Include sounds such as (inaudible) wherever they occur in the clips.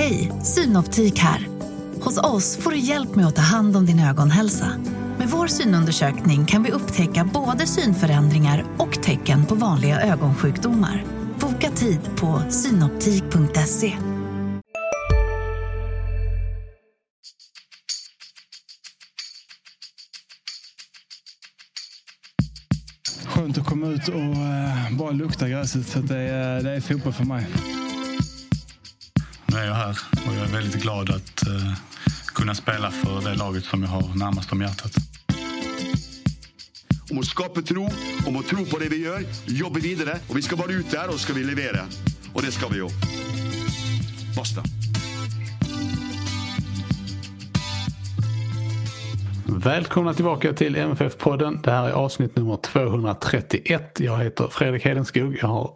Hej, Synoptik här. Hos oss får du hjälp med att ta hand om din ögonhälsa. Med vår synundersökning kan vi upptäcka både synförändringar och tecken på vanliga ögonsjukdomar. Boka tid på synoptik.se. Skönt att komma ut och eh, bara lukta gräset. Så det, är, det är fotboll för mig. Är jag här och jag är väldigt glad att uh, kunna spela för det laget som jag har närmast om hjärtat. Om att skapa tro, om att tro på det vi gör, jobba vidare och vi ska vara ute där och ska vi leverera. Och det ska vi ju. Basta. Välkomna tillbaka till MFF-podden. Det här är avsnitt nummer 231. Jag heter Fredrik Hedenskog. Jag har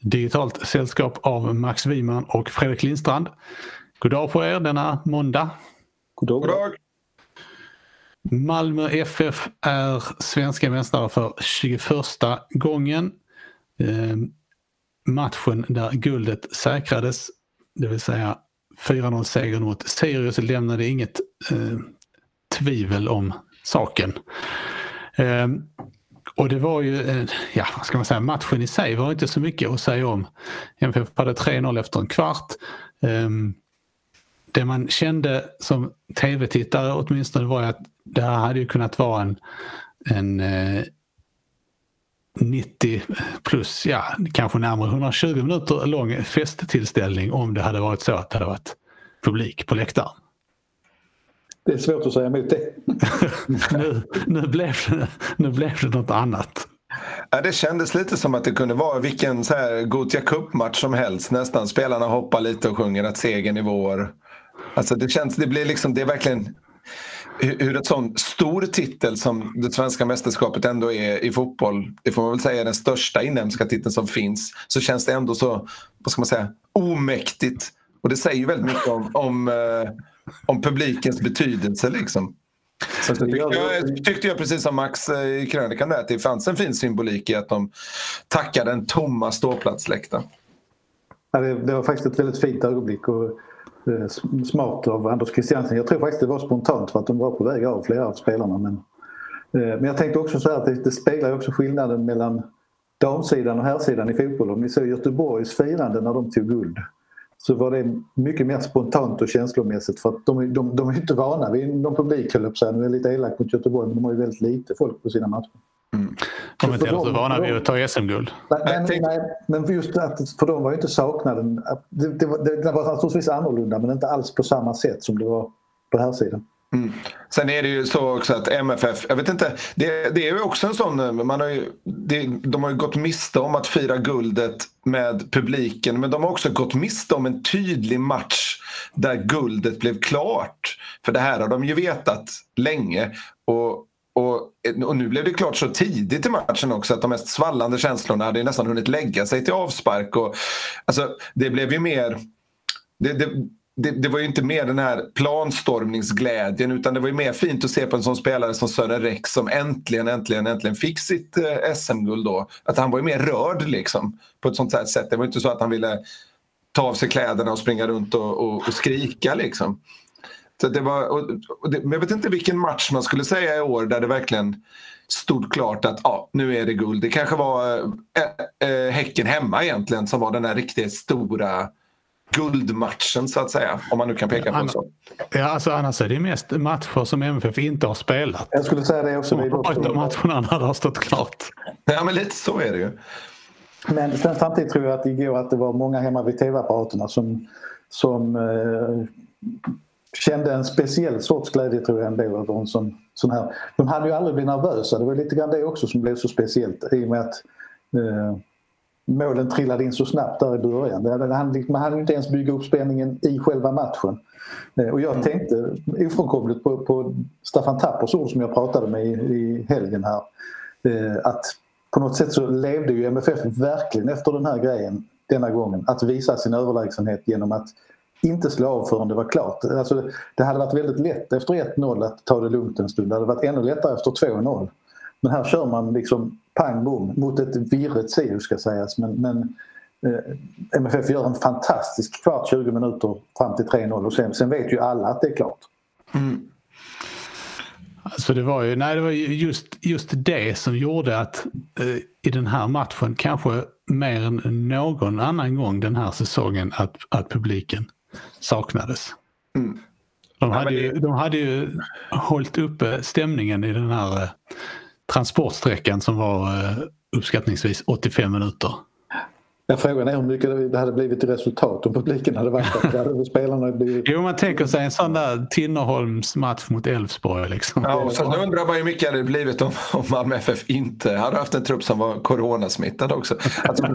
digitalt sällskap av Max Wiman och Fredrik Lindstrand. God dag på er denna måndag. God dag. God dag. Malmö FF är svenska mästare för 21 gången. Eh, matchen där guldet säkrades, det vill säga 4-0 seger mot Sirius lämnade inget eh, tvivel om saken. Eh, och det var ju, eh, ja vad ska man säga, matchen i sig var inte så mycket att säga om. MFF hade 3-0 efter en kvart. Eh, det man kände som tv-tittare åtminstone var att det här hade ju kunnat vara en, en eh, 90 plus, ja kanske närmare 120 minuter lång festtillställning om det hade varit så att det hade varit publik på läktaren. Det är svårt att säga emot det. (laughs) nu, nu, blev det, nu blev det något annat. Ja, det kändes lite som att det kunde vara vilken så här Gothia Cup-match som helst nästan. Spelarna hoppar lite och sjunger att segern är vår. Alltså det känns, det blir liksom, det är verkligen hur ett sån stor titel som det svenska mästerskapet ändå är i fotboll, det får man väl säga den största inhemska titeln som finns, så känns det ändå så, vad ska man säga, omäktigt. Och det säger ju väldigt mycket om, om, eh, om publikens betydelse liksom. Så tyckte jag, tyckte jag precis som Max eh, i krönikan där, att det fanns en fin symbolik i att de tackade en tomma ståplatsläktaren. Ja, det, det var faktiskt ett väldigt fint ögonblick. Och Eh, smart av Anders Christiansen. Jag tror faktiskt det var spontant för att de var på väg av flera av spelarna. Men, eh, men jag tänkte också så att det, det speglar också skillnaden mellan damsidan och herrsidan i fotboll. Om ni såg Göteborgs firande när de tog guld så var det mycket mer spontant och känslomässigt för att de, de, de är inte vana vid någon publik höll jag Nu är lite elak mot Göteborg men de har ju väldigt lite folk på sina matcher. Mm. De är inte heller så vana vid att ta SM-guld. Men, nej, men just att för dem var ju inte saknaden... Det, det, det, det var naturligtvis annorlunda men inte alls på samma sätt som det var på här sidan. Mm. Sen är det ju så också att MFF, jag vet inte, det, det är ju också en sån, man har ju, det, de har ju gått miste om att fira guldet med publiken men de har också gått miste om en tydlig match där guldet blev klart. För det här har de ju vetat länge. Och och, och nu blev det klart så tidigt i matchen också att de mest svallande känslorna hade nästan hunnit lägga sig till avspark. Och, alltså, det blev ju mer... Det, det, det, det, var ju inte mer den här planstormningsglädjen utan det var ju mer fint att se på en sån spelare som Sören Rex som äntligen, äntligen, äntligen fick sitt eh, SM-guld då. Att han var ju mer rörd liksom på ett sånt här sätt. Det var inte så att han ville ta av sig kläderna och springa runt och, och, och skrika liksom. Så det var, och, och det, men jag vet inte vilken match man skulle säga i år där det verkligen stod klart att ja, nu är det guld. Det kanske var äh, äh, Häcken hemma egentligen som var den där riktigt stora guldmatchen så att säga. Om man nu kan peka på en så. Ja, alltså annars är det mest matcher som MFF inte har spelat. Jag skulle säga det också. De matcherna när det har stått klart. Ja, men lite så är det ju. Men sen samtidigt tror jag att igår att det var många hemma vid tv-apparaterna som, som eh, kände en speciell sorts glädje tror jag ändå över en sån, sån här. De hann ju aldrig bli nervösa. Det var lite grann det också som blev så speciellt i och med att eh, målen trillade in så snabbt där i början. Det hann, man hann inte ens bygga upp spänningen i själva matchen. Eh, och jag mm. tänkte ofrånkomligt på, på Staffan Tappers ord som jag pratade med i, i helgen här. Eh, att på något sätt så levde ju MFF verkligen efter den här grejen denna gången. Att visa sin överlägsenhet genom att inte slå av förrän det var klart. Alltså, det hade varit väldigt lätt efter 1-0 att ta det lugnt en stund. Det hade varit ännu lättare efter 2-0. Men här kör man liksom pang bom mot ett virret Sirius ska sägas. Men, men eh, MFF gör en fantastisk kvart, 20 minuter fram till 3-0 och sen, sen vet ju alla att det är klart. Mm. Alltså det var ju, nej, det var just, just det som gjorde att eh, i den här matchen, kanske mer än någon annan gång den här säsongen, att, att publiken saknades. Mm. De, hade ju, de hade ju hållit uppe stämningen i den här eh, transportsträckan som var eh, uppskattningsvis 85 minuter. Ja, frågan är hur mycket det hade blivit i resultat om publiken hade varit där. spelarna blivit... Jo, man tänker sig en sån där Tinnerholms match mot Elfsborg. Liksom. Ja, och sen undrar man hur mycket hade det blivit om, om Malmö FF inte hade haft en trupp som var coronasmittad också. Alltså,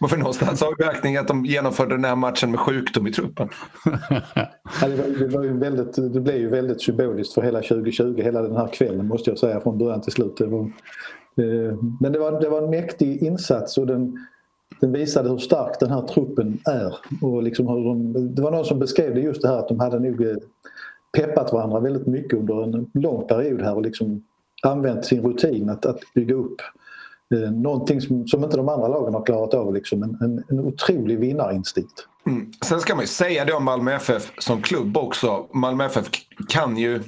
man får någonstans ha i beaktning att de genomförde den här matchen med sjukdom i truppen. Ja, det, var, det, var ju väldigt, det blev ju väldigt symboliskt för hela 2020, hela den här kvällen måste jag säga från början till slut. Det var, eh, men det var, det var en mäktig insats och den den visade hur stark den här truppen är. Och liksom hur de, det var någon som beskrev det just det här att de hade nog eh, peppat varandra väldigt mycket under en lång period här och liksom använt sin rutin att, att bygga upp eh, Eh, någonting som, som inte de andra lagen har klarat av. Liksom. En, en, en otrolig vinnarinstinkt. Mm. Sen ska man ju säga det om Malmö FF som klubb också. Malmö FF kan ju,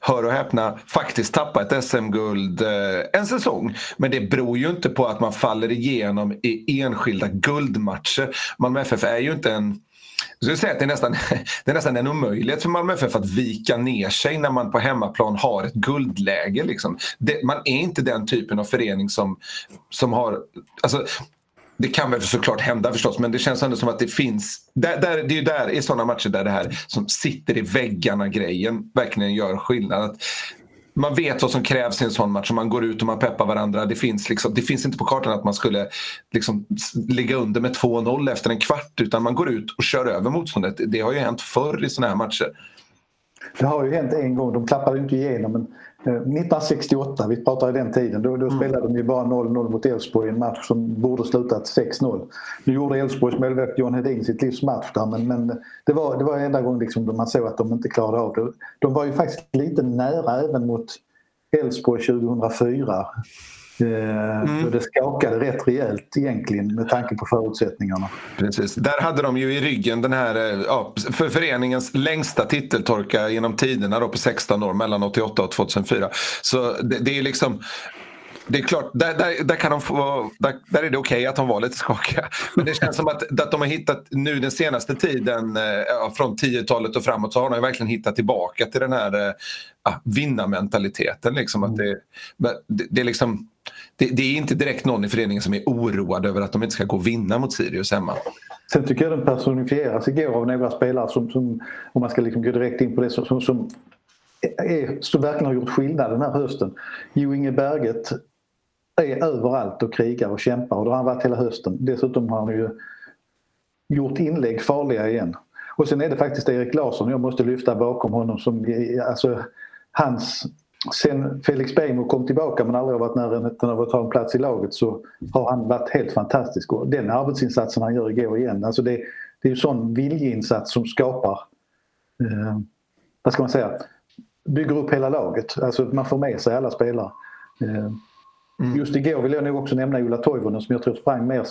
hör och häpna, faktiskt tappa ett SM-guld eh, en säsong. Men det beror ju inte på att man faller igenom i enskilda guldmatcher. Malmö FF är ju inte en jag skulle säga att det är, nästan, (laughs) det är nästan en omöjlighet för Malmö FF att vika ner sig när man på hemmaplan har ett guldläge. Liksom. Det, man är inte den typen av förening som, som har... Alltså, det kan väl såklart hända förstås men det känns ändå som att det finns. Där, där, det är ju där i sådana matcher där det här som sitter i väggarna grejen verkligen gör skillnad. Att man vet vad som krävs i en sån match man går ut och man peppar varandra. Det finns, liksom, det finns inte på kartan att man skulle liksom ligga under med 2-0 efter en kvart utan man går ut och kör över motståndet. Det har ju hänt förr i såna här matcher. Det har ju hänt en gång, de klappade inte igenom men 1968, eh, vi pratar i den tiden, då, då mm. spelade de ju bara 0-0 mot Elfsborg i en match som borde slutat 6-0. Nu gjorde Elfsborgs målvakt John Hedin sitt livs match där men, men det, var, det var enda gången liksom då man såg att de inte klarade av det. De var ju faktiskt lite nära även mot Elfsborg 2004 Eh, mm. Det skakade rätt rejält egentligen med tanke på förutsättningarna. Precis. Där hade de ju i ryggen den här eh, ja, för föreningens längsta titeltorka genom tiderna då på 16 år mellan 88 och 2004. Så det, det är liksom det är klart, där, där, där, kan de få, där, där är det okej okay att de var lite skakiga. Men det känns som att, att de har hittat nu den senaste tiden, eh, från 10-talet och framåt, så har de verkligen hittat tillbaka till den här eh, vinnarmentaliteten. Liksom, att det, det, det, är liksom, det, det, är inte direkt någon i föreningen som är oroad över att de inte ska gå och vinna mot Sirius hemma. Sen tycker jag den personifieras igår av några spelare som, som om man ska liksom gå direkt in på det, som, som är, som verkligen har gjort skillnad den här hösten. Jo Inge Berget är överallt och krigar och kämpar och det har han varit hela hösten. Dessutom har han ju gjort inlägg farliga igen. Och sen är det faktiskt Erik Larsson jag måste lyfta bakom honom som alltså hans Sen Felix Beijmo kom tillbaka men aldrig varit nära av att ta en plats i laget så har han varit helt fantastisk. Och den arbetsinsatsen han gör igår igen, alltså det, det är ju sån viljeinsats som skapar, eh, vad ska man säga, bygger upp hela laget. Alltså man får med sig alla spelare. Eh, Mm. Just igår vill jag nog också nämna Ola Toivonen som jag tror sprang mer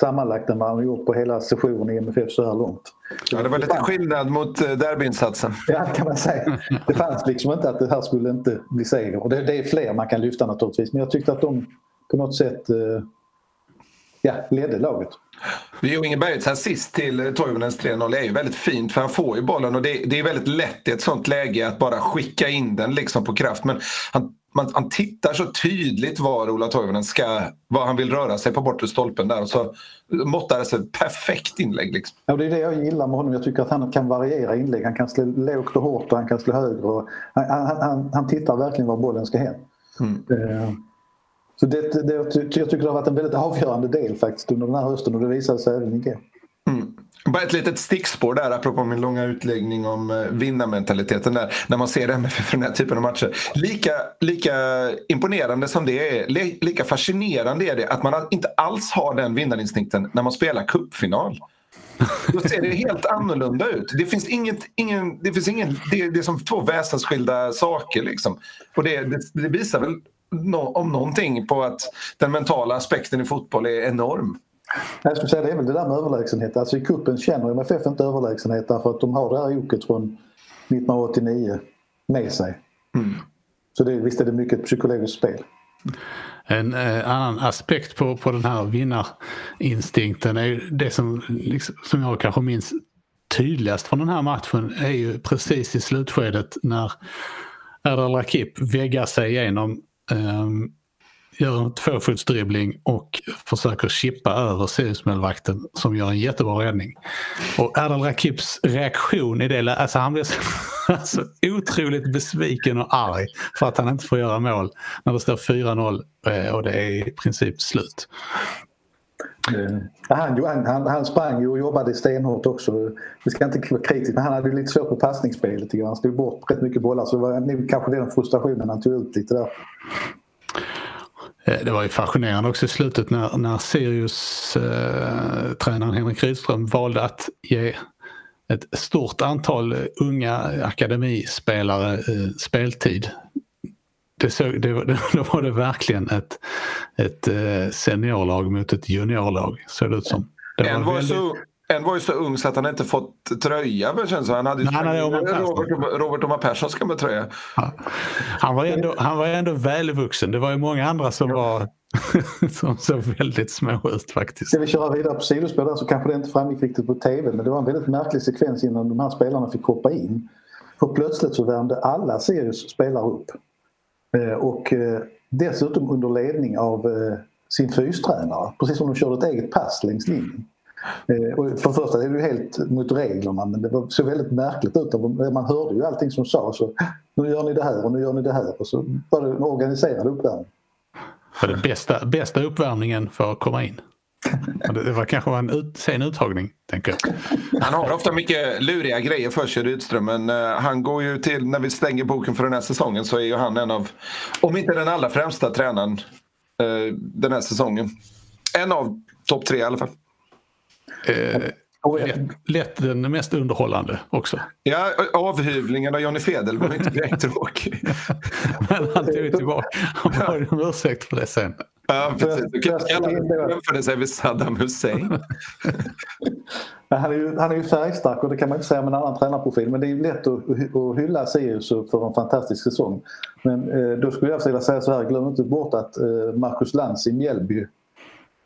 sammanlagt än vad han har gjort på hela sessionen i MFF så här långt. Ja, det var lite skillnad mot eh, derbyinsatsen. Ja, kan man säga. Det fanns liksom inte att det här skulle inte bli seger. Och det, det är fler man kan lyfta naturligtvis, men jag tyckte att de på något sätt eh, ja, ledde laget. Jo, Inge Bergets assist till Toivonens 3-0 är ju väldigt fint för han får ju bollen och det, det, är väldigt lätt i ett sånt läge att bara skicka in den liksom på kraft. Men han man, han tittar så tydligt var Ola Toivonen ska, var han vill röra sig på bortre stolpen där och så måttar det sig perfekt inlägg. Liksom. Ja, det är det jag gillar med honom. Jag tycker att han kan variera inlägg. Han kan slå lågt och hårt och han kan slå högre. Och han, han, han tittar verkligen var bollen ska hem. Mm. Uh, så det, det, jag tycker det har varit en väldigt avgörande del faktiskt under den här hösten och det visade sig även igår. Bara ett litet stickspår där apropå min långa utläggning om eh, vinnarmentaliteten där. När man ser det med för den här typen av matcher. Lika, lika imponerande som det är, lika fascinerande är det att man inte alls har den vinnarinstinkten när man spelar cupfinal. Då ser det helt annorlunda ut. Det finns inget, ingen, det, finns ingen, det, det är som två väsensskilda saker. Liksom. Och det, det, det visar väl no, om någonting på att den mentala aspekten i fotboll är enorm. Jag skulle säga det är väl det där med överlägsenhet. Alltså i kuppen känner MFF inte överlägsenhet därför att de har det här oket från 1989 med sig. Mm. Så det, visst är det mycket psykologiskt spel. En eh, annan aspekt på, på den här vinnarinstinkten är det som, liksom, som jag kanske minns tydligast från den här matchen är ju precis i slutskedet när Erdal Rakip väggar sig igenom um, gör en tvåfotsdribbling och försöker chippa över seriesmålvakten som gör en jättebra räddning. Och Erdal Rakips reaktion i det alltså han blir så, (laughs) alltså, otroligt besviken och arg för att han inte får göra mål när det står 4-0 eh, och det är i princip slut. Mm. Han, han, han sprang ju och jobbade stenhårt också. Vi ska inte vara kritiska men han hade lite svårt på passningsspelet. Han slog bort rätt mycket bollar så det var kanske den frustrationen han tog ut lite där. Eh, det var ju fascinerande också i slutet när, när Sirius eh, Henrik Rydström valde att ge ett stort antal unga akademispelare eh, speltid. Det, såg, det, (laughs) då var det verkligen ett, ett eh, seniorlag mot ett juniorlag såg det ut som. Det en, var väldigt... så, en var ju så ung så att han inte fått tröja. Men känns Han hade ju Nej, Robert, Robert Omar Perssons gamla tröja. Ja. Han, var ändå, han var ändå välvuxen. Det var ju många andra som var (laughs) som såg väldigt små ut faktiskt. Ska vi köra vidare på sidospår där så kanske det inte framgick riktigt på tv men det var en väldigt märklig sekvens innan de här spelarna fick hoppa in. För plötsligt så värmde alla Sirius spelare upp. Eh, och eh, dessutom under ledning av eh, sin fystränare. Precis som de körde ett eget pass längs linjen. Och för det första är det ju helt mot reglerna men det såg väldigt märkligt ut. Man hörde ju allting som sades. Nu gör ni det här och nu gör ni det här. Och så var det en organiserad uppvärmning. För den bästa, bästa uppvärmningen för att komma in. Det var kanske en ut, sen uttagning, tänker jag. Han har ofta mycket luriga grejer för sig, Rydström. Men uh, han går ju till, när vi stänger boken för den här säsongen, så är ju han en av, om inte den allra främsta tränaren uh, den här säsongen. En av topp tre i alla fall. Uh, Lätt, lätt den mest underhållande också. Ja, avhyvlingen av Johnny Fedel var inte direkt (laughs) tråkig. Men han tog tillbaka. Han bad om ursäkt för det sen. Ja, precis. Du kan jämföra sig med Saddam Hussein. (laughs) han, är ju, han är ju färgstark och det kan man inte säga med en annan tränarprofil. Men det är ju lätt att, att hylla Sirius för en fantastisk säsong. Men eh, då skulle jag vilja säga så här, glöm inte bort att eh, Marcus Lantz i Mjällby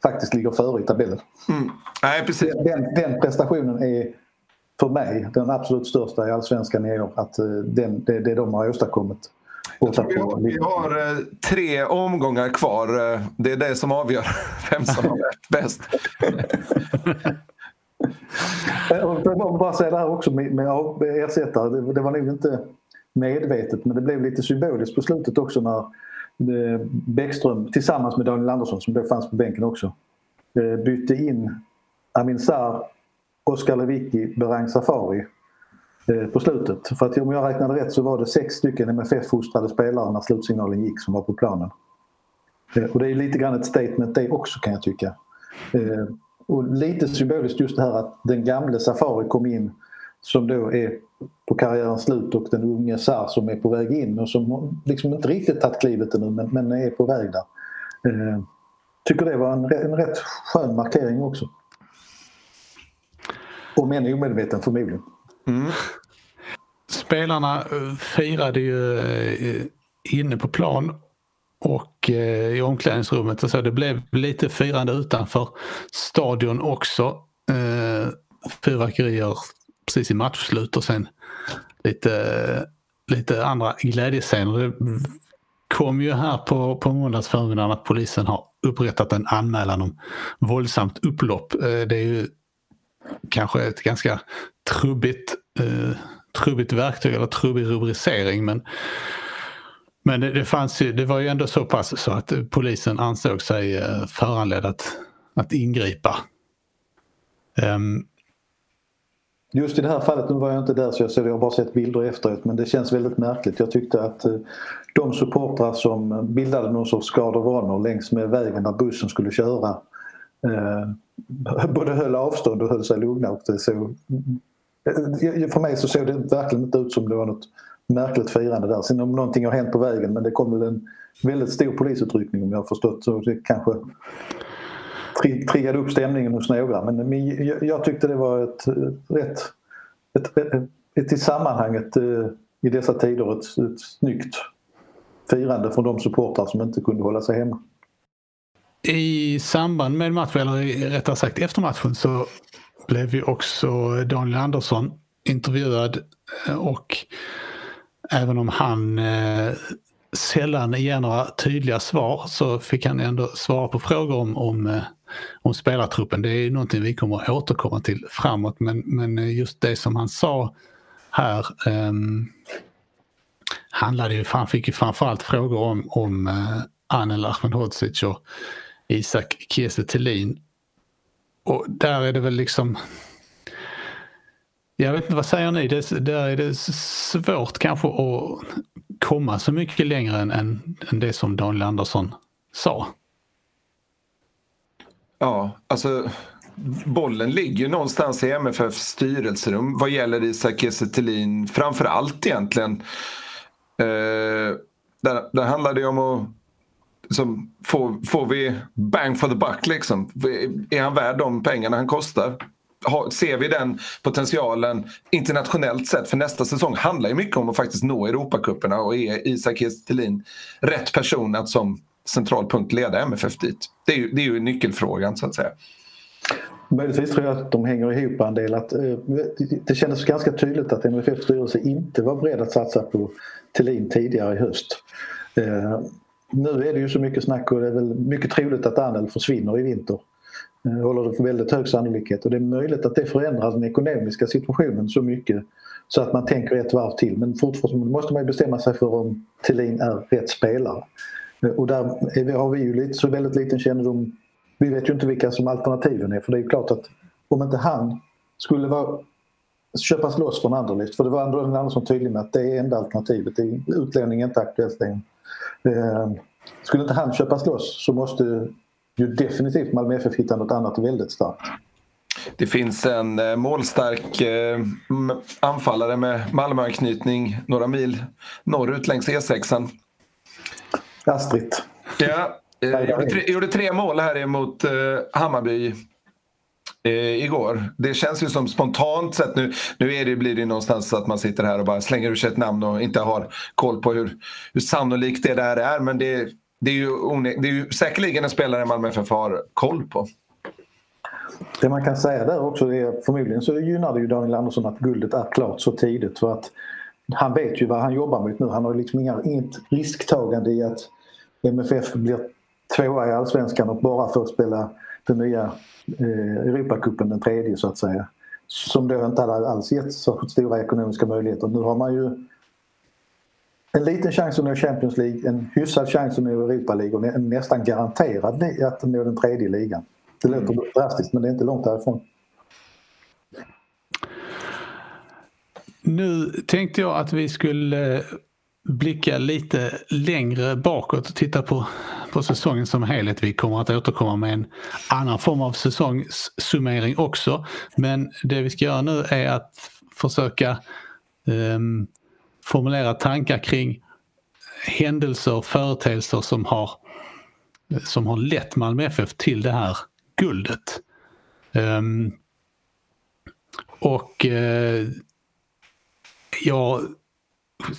faktiskt ligger före i tabellen. Mm. Nej, precis. Den, den, prestationen är för mig den absolut största i allsvenskan i år. Att eh, den, det, det de har åstadkommit. Vi har, vi har eh, tre omgångar kvar. Eh, det är det som avgör (laughs) vem som har varit bäst. (laughs) Jag bara säga det här också med, med ersättare. Det, det var nog inte medvetet men det blev lite symboliskt på slutet också när Bäckström tillsammans med Daniel Andersson som då fanns på bänken också eh, bytte in Amin Sarr, Oskar Lewicki, Berang Safari eh, på slutet. För att om jag räknade rätt så var det sex stycken MFF-fostrade spelare när slutsignalen gick som var på planen. Eh, och det är lite grann ett statement det också kan jag tycka. Och lite symboliskt just det här att den gamle Safari kom in som då är på karriärens slut och den unge Sar som är på väg in och som liksom inte riktigt tagit klivet ännu men, men är på väg där. Eh, tycker det var en, en rätt skön markering också. Om än omedveten förmodligen. Mm. Spelarna eh, firade ju eh, inne på plan och eh, i omklädningsrummet och så. Det blev lite firande utanför stadion också. Fyrverkerier precis i matchslut och sen lite, lite andra glädjescener. Det kom ju här på, på måndagsförmiddagen att polisen har upprättat en anmälan om våldsamt upplopp. Eh, det är ju kanske ett ganska trubbigt, eh, trubbigt verktyg eller trubbig rubricering men men det, det, fanns ju, det var ju ändå så pass så att polisen ansåg sig eh, föranledd att, att ingripa. Um, Just i det här fallet, nu var jag inte där så jag, så jag har bara sett bilder efteråt men det känns väldigt märkligt. Jag tyckte att eh, de supportrar som bildade någon sorts skadevånor längs med vägen där bussen skulle köra eh, (laughs) både höll avstånd och höll sig lugna. Och det så, eh, eh, för mig så såg det verkligen inte ut som det var något märkligt firande där. Sen om någonting har hänt på vägen men det kom väl en väldigt stor polisutryckning om jag har förstått så det kanske triggade upp stämningen hos några. Men jag tyckte det var ett, rätt, ett, ett, ett i sammanhanget eh, i dessa tider ett, ett snyggt firande från de supportrar som inte kunde hålla sig hemma. I samband med matchen, eller rättare sagt efter matchen, så blev ju också Daniel Andersson intervjuad eh, och även om han eh, sällan ger några tydliga svar så fick han ändå svara på frågor om, om, eh, om spelartruppen. Det är någonting vi kommer att återkomma till framåt men, men just det som han sa här um, handlade ju, han fick ju framförallt frågor om, om uh, Anel Ahmedhodzic och Isak Kiese Thelin. Och där är det väl liksom jag vet inte, vad säger ni? Det, där är det svårt kanske att komma så mycket längre än, än, än det som Daniel Andersson sa. Ja, alltså bollen ligger ju någonstans i MFFs styrelserum vad gäller Isak Kiese framför allt egentligen. Eh, där, där handlar det om att liksom, får, får vi bang for the buck liksom? Är han värd de pengarna han kostar? ser vi den potentialen internationellt sett? För nästa säsong handlar ju mycket om att faktiskt nå Europacuperna och är Isak Kiese rätt person att som central punkt leda MFF dit? Det är ju, det är ju nyckelfrågan så att säga. Möjligtvis tror jag att de hänger ihop en del. Att, eh, det kändes ganska tydligt att MFFs styrelse inte var beredd att satsa på Thelin tidigare i höst. Eh, nu är det ju så mycket snack och det är väl mycket troligt att Anel försvinner i vinter. Eh, håller det för väldigt hög sannolikhet och det är möjligt att det förändrar den ekonomiska situationen så mycket så att man tänker ett varv till. Men fortfarande måste man bestämma sig för om Thelin är rätt spelare. Eh, och där har vi ju lite, så väldigt liten kännedom. Vi vet ju inte vilka som alternativen är för det är ju klart att om inte han skulle vara, köpas loss från Anderlecht, för det var Andreas Andersson tydlig med att det är enda alternativet. utlänning är inte aktuellt längre. Eh, skulle inte han köpas loss så måste ju definitivt Malmö FF hitta något annat väldigt starkt. Det finns en eh, målstark eh, anfallare med Malmöanknytning några mil norrut längs E6. Astrid. Ja, eh, gjorde, tre, gjorde tre mål här emot eh, Hammarby eh, igår. Det känns ju som spontant sett nu. Nu är det, blir det någonstans att man sitter här och bara slänger ur sig ett namn och inte har koll på hur, hur sannolikt det där är. Men det det är ju, det är ju säkerligen en spelare Malmö FF har koll på. Det man kan säga där också är förmodligen så gynnar det ju Daniel Andersson att guldet är klart så tidigt för att han vet ju vad han jobbar mot nu. Han har liksom inga, inget risktagande i att MFF blir tvåa i Allsvenskan och bara får spela den nya eh, Europacupen den tredje så att säga. Som då inte alls gett så stora ekonomiska möjligheter. Nu har man ju en liten chans att nå Champions League, en hyfsad chans att nå Europa League och en nästan garanterad att nå den tredje ligan. Det låter mm. drastiskt men det är inte långt därifrån. Nu tänkte jag att vi skulle blicka lite längre bakåt och titta på, på säsongen som helhet. Vi kommer att återkomma med en annan form av säsongssummering också. Men det vi ska göra nu är att försöka um, formulera tankar kring händelser och företeelser som har, som har lett Malmö FF till det här guldet. Um, och uh, jag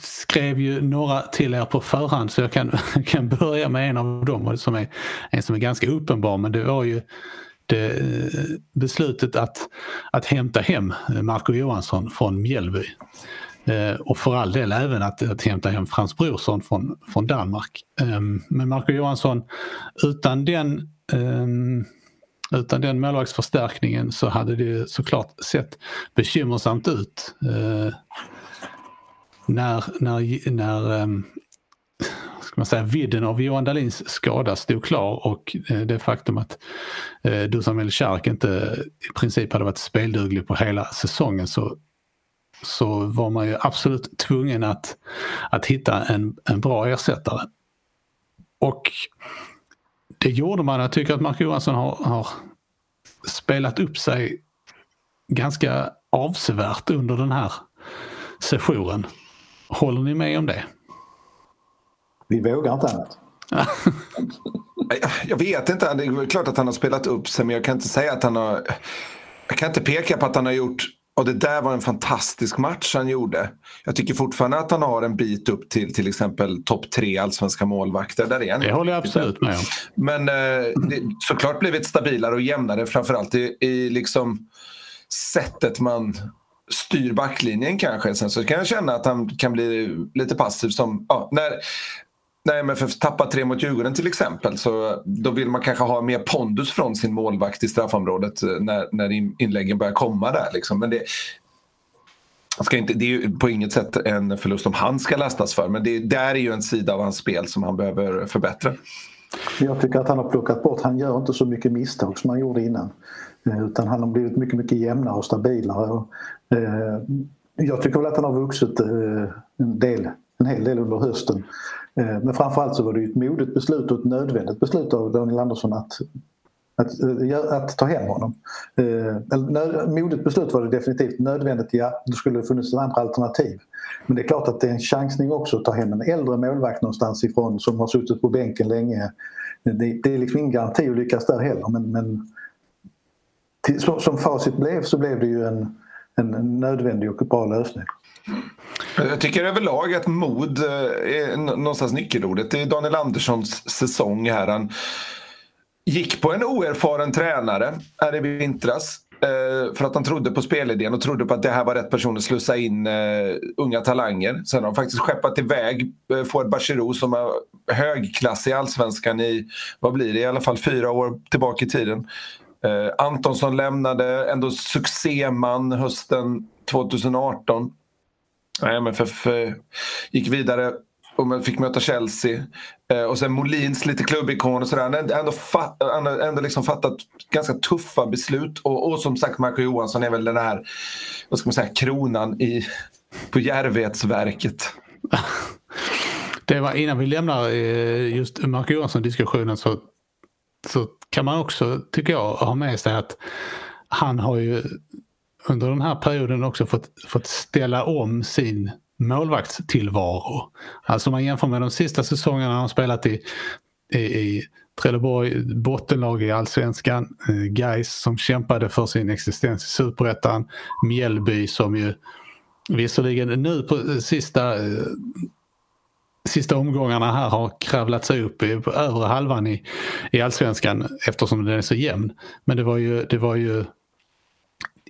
skrev ju några till er på förhand så jag kan, (laughs) kan börja med en av dem som är, en som är ganska uppenbar men det var ju det, eh, beslutet att, att hämta hem eh, Marco Johansson från Mjällby. Eh, och för all del även att, att hämta hem Frans Brorsson från, från Danmark. Eh, men Marco Johansson, utan den eh, utan den målvaktsförstärkningen så hade det såklart sett bekymmersamt ut. Eh, när när, när um, ska man säga, vidden av Johan Dahlins skada stod klar och eh, det faktum att eh, Dusan Melchak inte i princip hade varit spelduglig på hela säsongen så så var man ju absolut tvungen att, att hitta en, en bra ersättare. Och det gjorde man. Jag tycker att Mark Johansson har, har spelat upp sig ganska avsevärt under den här sessionen. Håller ni med om det? Vi vågar inte annat. (laughs) Jag vet inte, det är klart att han har spelat upp sig men jag kan inte säga att han har... Jag kan inte peka på att han har gjort och det där var en fantastisk match han gjorde. Jag tycker fortfarande att han har en bit upp till till exempel topp tre allsvenska målvakter. Där är han. Det håller jag absolut med om. Men eh, det, såklart blivit stabilare och jämnare framförallt i, i liksom sättet man styr backlinjen kanske. Sen så kan jag känna att han kan bli lite passiv som, ja, när, när MFF tappar tre mot Djurgården till exempel så då vill man kanske ha mer pondus från sin målvakt i straffområdet eh, när, när inläggen börjar komma där. Liksom. Men det, ska inte, det är ju på inget sätt en förlust som han ska lastas för men det där är ju en sida av hans spel som han behöver förbättra. Jag tycker att han har plockat bort, han gör inte så mycket misstag som han gjorde innan. Eh, utan han har blivit mycket, mycket jämnare och stabilare. Och, Eh, jag tycker väl att han har vuxit eh, en, del, en hel del under hösten. Eh, men framförallt så var det ett modigt beslut och ett nödvändigt beslut av Daniel Andersson att, att, att, ta hem honom. Eh, modigt beslut var det definitivt. Nödvändigt, ja. Det skulle funnits andra alternativ. Men det är klart att det är en chansning också att ta hem en äldre målvakt någonstans ifrån som har suttit på bänken länge. Det, det är liksom ingen garanti att lyckas där heller men, men till, som facit blev så blev det ju en, en nödvändig och bra lösning. Jag tycker överlag att mod eh, är någonstans nyckelordet. Det är Daniel Anderssons säsong här. Han gick på en oerfaren tränare här i vintras. Eh, för att han trodde på spelidén och trodde på att det här var rätt person att slussa in eh, unga talanger. Sen har han faktiskt skeppat iväg uh, Fouad Bachirou som är högklassig i allsvenskan i, vad blir det, i alla fall fyra år tillbaka i tiden. Eh, Antonsson lämnade, ändå succéman hösten 2018. MFF eh, gick vidare och fick möta Chelsea. Eh, och sen Molins lite klubbikon och sådär. Han har ändå, fa ändå liksom fattat ganska tuffa beslut. Och, och som sagt Marco Johansson är väl den här, vad ska man säga, kronan i, på Järvhetsverket. (laughs) Det var innan vi lämnar eh, just Marco Johansson-diskussionen så, så kan man också, tycker jag, ha med sig att han har ju under den här perioden också fått, fått ställa om sin målvaktstillvaro. Alltså om man jämför med de sista säsongerna han spelat i, i, i Trelleborg, bottenlag i allsvenskan, eh, Geis Gais som kämpade för sin existens i superettan, Mjällby som ju visserligen nu på sista eh, sista omgångarna här har kravlat sig upp i, på övre halvan i, i allsvenskan eftersom den är så jämn. Men det var ju, det var ju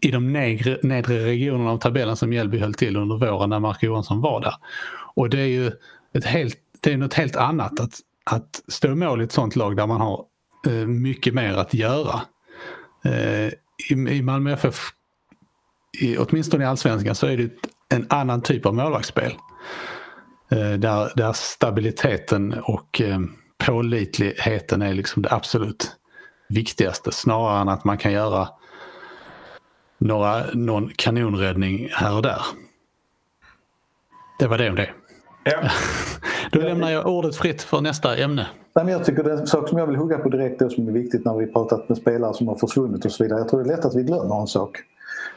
i de nedre, nedre regionerna av tabellen som Mjällby höll till under våren när Mark Johansson var där. Och det är ju ett helt, det är något helt annat att, att stå i mål i ett sånt lag där man har eh, mycket mer att göra. Eh, i, I Malmö FF, i, åtminstone i allsvenskan, så är det en annan typ av målvaktsspel. Eh, där, där stabiliteten och eh, pålitligheten är liksom det absolut viktigaste snarare än att man kan göra några, någon kanonräddning här och där. Det var det om det. Ja. (laughs) Då lämnar jag ordet fritt för nästa ämne. jag tycker det är en sak som jag vill hugga på direkt då som är viktigt när vi pratat med spelare som har försvunnit och så vidare. Jag tror det är lätt att vi glömmer en sak.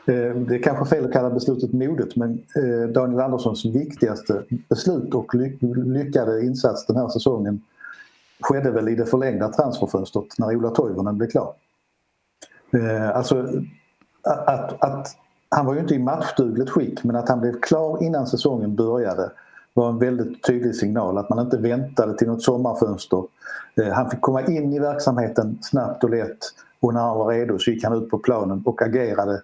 Eh, det är kanske fel att kalla beslutet modigt men eh, Daniel Anderssons viktigaste beslut och lyckade insats den här säsongen skedde väl i det förlängda transferfönstret när Ola Toivonen blev klar. Eh, alltså att, att han var ju inte i matchdugligt skick men att han blev klar innan säsongen började var en väldigt tydlig signal att man inte väntade till något sommarfönster. Han fick komma in i verksamheten snabbt och lätt och när han var redo så gick han ut på planen och agerade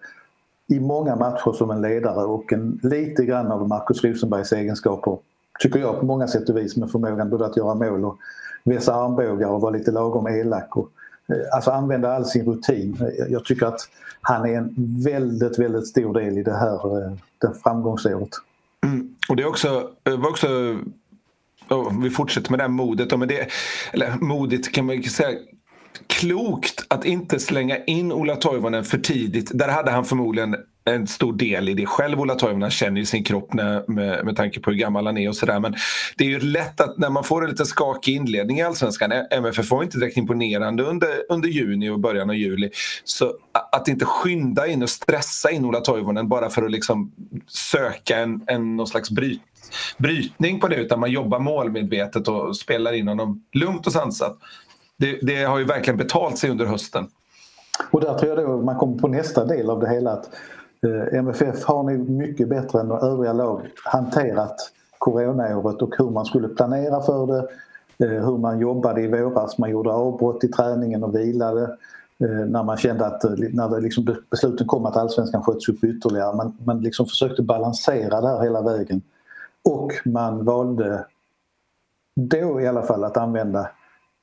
i många matcher som en ledare och en, lite grann av Markus Rosenbergs egenskaper tycker jag på många sätt och vis med förmågan både att göra mål och vässa armbågar och vara lite lagom elak. Och, eh, alltså använda all sin rutin. Jag tycker att han är en väldigt, väldigt stor del i det här eh, det framgångsåret. Mm. Och det är också, eh, var också oh, vi fortsätter med det här modet. Men det, eller modigt kan man säga klokt att inte slänga in Ola Toivonen för tidigt. Där hade han förmodligen en stor del i det själv. Ola Toivonen känner ju sin kropp när, med, med tanke på hur gammal han är och sådär. Men det är ju lätt att när man får en lite skakig inledning i Allsvenskan. MFF var inte direkt imponerande under, under juni och början av juli. Så att inte skynda in och stressa in Ola Toivonen bara för att liksom söka en, en någon slags bryt, brytning på det utan man jobbar målmedvetet och spelar in honom lugnt och sansat. Det, det har ju verkligen betalt sig under hösten. Och där tror jag då man kommer på nästa del av det hela att eh, MFF har nog mycket bättre än övriga lag hanterat coronaåret och hur man skulle planera för det, eh, hur man jobbade i våras. Man gjorde avbrott i träningen och vilade eh, när man kände att när det liksom besluten kom att allsvenskan sköts upp ytterligare. Man, man liksom försökte balansera det här hela vägen. Och man valde då i alla fall att använda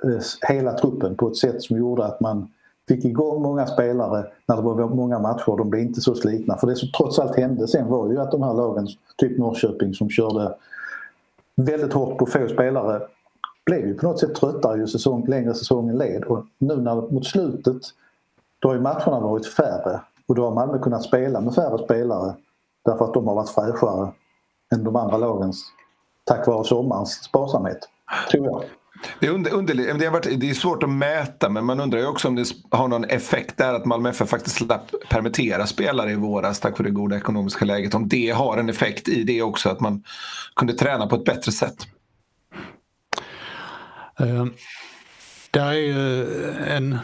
Eh, hela truppen på ett sätt som gjorde att man fick igång många spelare när det var många matcher. De blev inte så slitna. För det som trots allt hände sen var ju att de här lagen, typ Norrköping som körde väldigt hårt på få spelare blev ju på något sätt tröttare ju säsong, längre säsongen led. Och nu när, mot slutet då har ju matcherna varit färre och då har Malmö kunnat spela med färre spelare därför att de har varit fräschare än de andra lagens tack vare sommarens sparsamhet, tror jag. Det är, under, under, det, har varit, det är svårt att mäta men man undrar ju också om det har någon effekt där att Malmö FF faktiskt slapp permittera spelare i våras tack vare det goda ekonomiska läget. Om det har en effekt i det också att man kunde träna på ett bättre sätt. Eh, uh, det är ju en...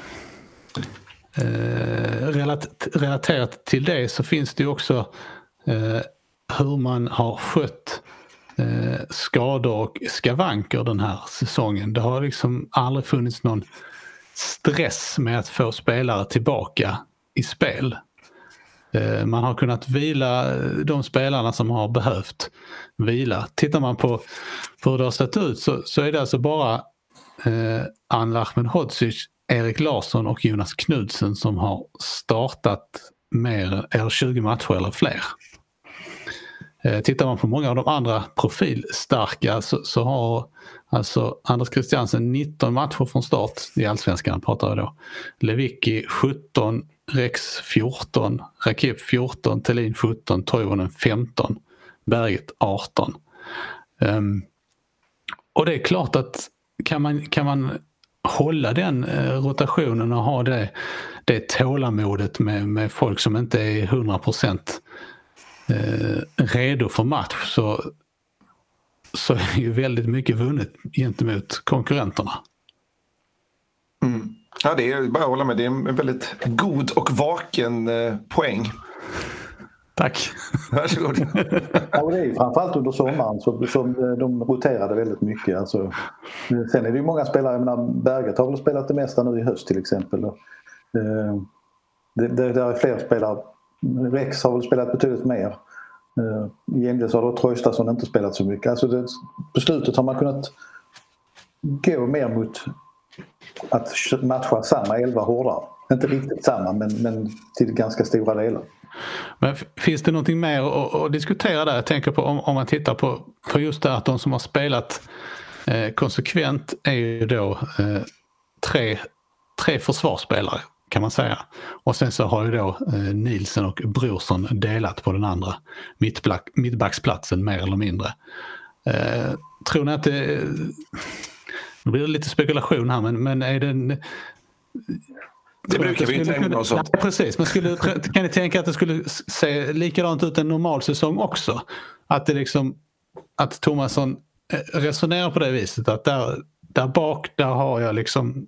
Uh, relat, relaterat till det så finns det ju också uh, hur man har skött eh, skador och skavanker den här säsongen. Det har liksom aldrig funnits någon stress med att få spelare tillbaka i spel. Eh, man har kunnat vila de spelarna som har behövt vila. Tittar man på, på hur det har sett ut så, så är det alltså bara eh, Anel Ahmedhodzic, Erik Larsson och Jonas Knudsen som har startat mer, eller 20 matcher eller fler. Eh, tittar man på många av de andra profilstarka så, så har alltså Anders Christiansen 19 matcher från start i Allsvenskan pratar jag då. Lewicki 17, Rex 14, Rakip 14, Thelin 17, Toivonen 15, Berget 18. Um, ehm, och det är klart att kan man, kan man hålla den eh, rotationen och ha det, det tålamodet med, med folk som inte är 100 procent eh, redo för match så, så är ju väldigt mycket vunnet gentemot konkurrenterna. Mm. Ja, det är bara att hålla med. Det är en väldigt god och vaken eh, poäng. Tack. Varsågod. (laughs) ja, det är framförallt under sommaren som, som eh, de roterade väldigt mycket. Alltså, sen är det ju många spelare, jag menar Berget har väl spelat det mesta nu i höst till exempel. Eh, det, det, det är fler spelare Rex har väl spelat betydligt mer. Eh, I gengäld så har då Traustason inte spelat så mycket. Alltså det, på slutet har man kunnat gå mer mot att matcha samma elva hårdare. Inte riktigt samma men, men till ganska stora delar. Men finns det någonting mer att, att diskutera där? Jag tänker på om, om man tittar på, på just det att de som har spelat eh, konsekvent är ju då eh, tre, tre försvarsspelare kan man säga. Och sen så har ju då eh, Nielsen och Brorsson delat på den andra mittbacksplatsen mer eller mindre. Eh, tror ni att det... Nu blir det lite spekulation här men, men är det... Det brukar vi inte ägna oss åt. Precis, men skulle, kan ni tänka att det skulle se likadant ut en normal säsong också? Att det liksom att Thomasson eh, resonerar på det viset att där, där bak där har jag liksom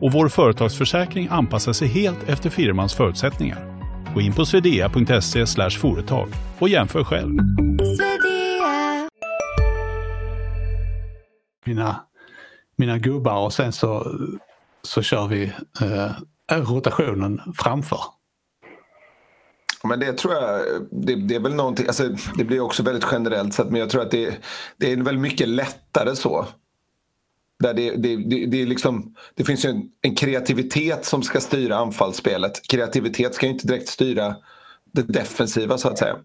och vår företagsförsäkring anpassar sig helt efter firmans förutsättningar. Gå in på swedea.se företag och jämför själv. Mina, mina gubbar och sen så, så kör vi eh, rotationen framför. Men det tror jag, det, det, är väl någonting, alltså, det blir också väldigt generellt sett men jag tror att det, det är väl mycket lättare så. Där det, det, det, det, är liksom, det finns ju en, en, kreativitet som ska styra anfallsspelet. Kreativitet ska ju inte direkt styra det defensiva så att säga.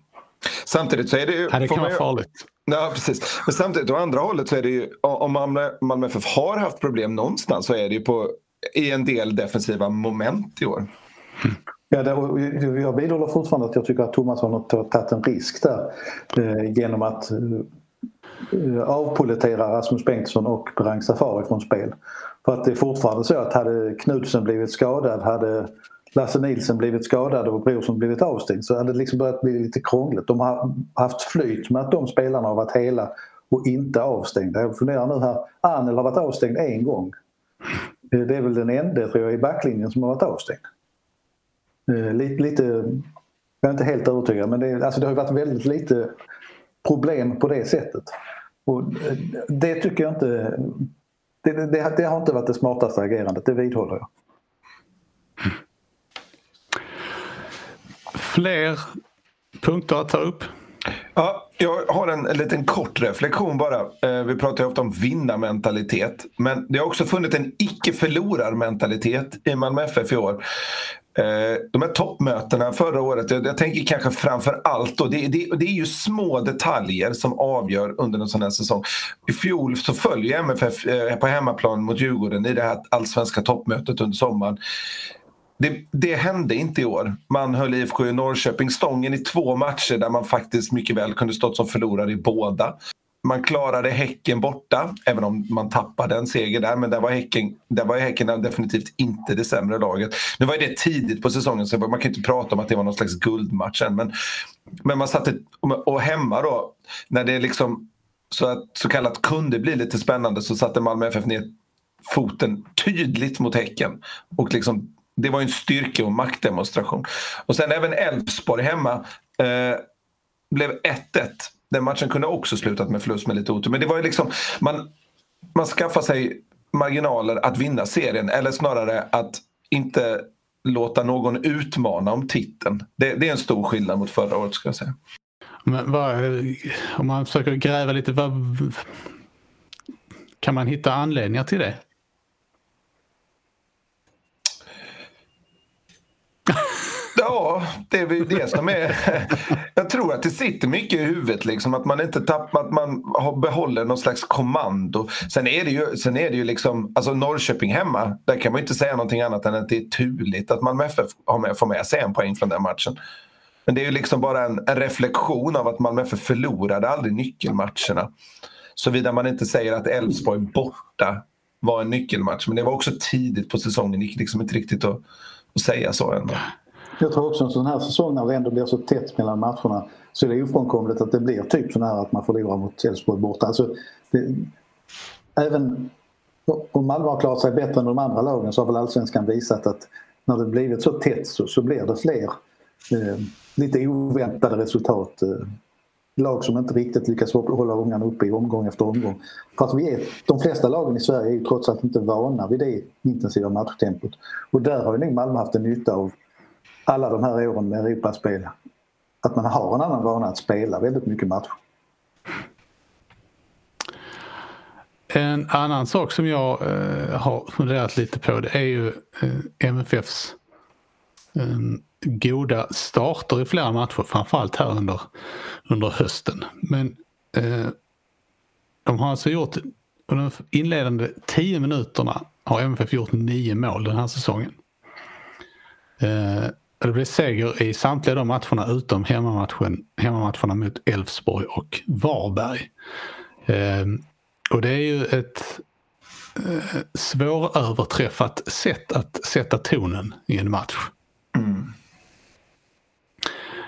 Samtidigt så är det ju... Det kan vara farligt. Ja, precis. Men samtidigt, å andra hållet så är det ju, om Malmö, Malmö FF har haft problem någonstans så är det ju på, i en del defensiva moment i år. Ja, det, jag vidhåller fortfarande att jag tycker att Thomasson har tagit en risk där eh, genom att Eh, avpollettera Rasmus Bengtsson och Berang Safari från spel. För att det är fortfarande så att hade Knudsen blivit skadad, hade Lasse Nilsen blivit skadad och Brorsson blivit avstängd så hade det liksom börjat bli lite krångligt. De har haft flyt med att de spelarna har varit hela och inte avstängda. Jag funderar nu här, Anel har varit avstängd en gång. Eh, det är väl den enda tror jag i backlinjen som har varit avstängd. Eh, lite, lite, jag är inte helt övertygad men det, alltså det har varit väldigt lite problem på det sättet. Och eh, det tycker jag inte... Det, det, det har inte varit det smartaste agerandet, det vidhåller jag. Fler punkter att ta upp? Ja, jag har en, en liten kort reflektion bara. Eh, vi pratar ju ofta om vinnarmentalitet. Men det har också funnits en icke-förlorarmentalitet i Malmö FF i år. Eh, de här toppmötena förra året, jag, jag tänker kanske framför allt då, det, det, det, är ju små detaljer som avgör under en sån här säsong. I fjol så följer MFF eh, på hemmaplan mot Djurgården i det här allsvenska toppmötet under sommaren. Det, det, hände inte i år. Man höll IFK i Norrköping stången i två matcher där man faktiskt mycket väl kunde stått som förlorare i båda. Man klarade Häcken borta, även om man tappade en seger där. Men där var Häcken, där var häcken definitivt inte det sämre laget. Nu var det tidigt på säsongen så man kan inte prata om att det var någon slags guldmatch än. Men, men man satte, och hemma då, när det liksom så, att, så kallat kunde bli lite spännande så satte Malmö FF ner foten tydligt mot Häcken. Och liksom det var en styrke och maktdemonstration. Och sen även Elfsborg hemma eh, blev 1-1. Den matchen kunde också slutat med förlust med lite otur. Men det var ju liksom, man, man skaffar sig marginaler att vinna serien eller snarare att inte låta någon utmana om titeln. Det, det är en stor skillnad mot förra året ska jag säga. Men vad, om man försöker gräva lite, vad, kan man hitta anledningar till det? Ja, det är väl det som är... (laughs) Jag tror att det sitter mycket i huvudet, liksom, att man inte tappar, att man behåller någon slags kommando. Sen är det ju, sen är det ju liksom, alltså Norrköping hemma, där kan man inte säga någonting annat än att det är turligt att Malmö FF har med, får med sig en poäng från den matchen. Men det är ju liksom bara en, en reflektion av att Malmö FF förlorade aldrig nyckelmatcherna. Såvida man inte säger att Elfsborg borta var en nyckelmatch. Men det var också tidigt på säsongen, det gick liksom inte riktigt att, att säga så ändå. Jag tror också en sån här säsong när det ändå blir så tätt mellan matcherna så är det ofrånkomligt att det blir typ sån här att man förlorar mot Elfsborg borta. Alltså, det, även om Malmö har klarat sig bättre än de andra lagen så har väl allsvenskan visat att när det blivit så tätt så, så blir det fler eh, lite oväntade resultat. Eh, lag som inte riktigt lyckas hålla ungarna uppe i omgång efter omgång. För att vi är, de flesta lagen i Sverige är ju trots allt inte vana vid det intensiva matchtempot. Och där har ju nog Malmö haft en nytta av alla de här åren med Europaspel. Att man har en annan vana att spela väldigt mycket matcher. En annan sak som jag eh, har funderat lite på det är ju eh, MFFs eh, goda starter i flera matcher, framförallt här under, under hösten. Men eh, de har alltså gjort, under de inledande tio minuterna har MFF gjort nio mål den här säsongen. Eh, det blev seger i samtliga de matcherna utom hemmamatchen, hemmamatcherna mot Elfsborg och Varberg. Eh, och det är ju ett eh, svåröverträffat sätt att sätta tonen i en match. Mm.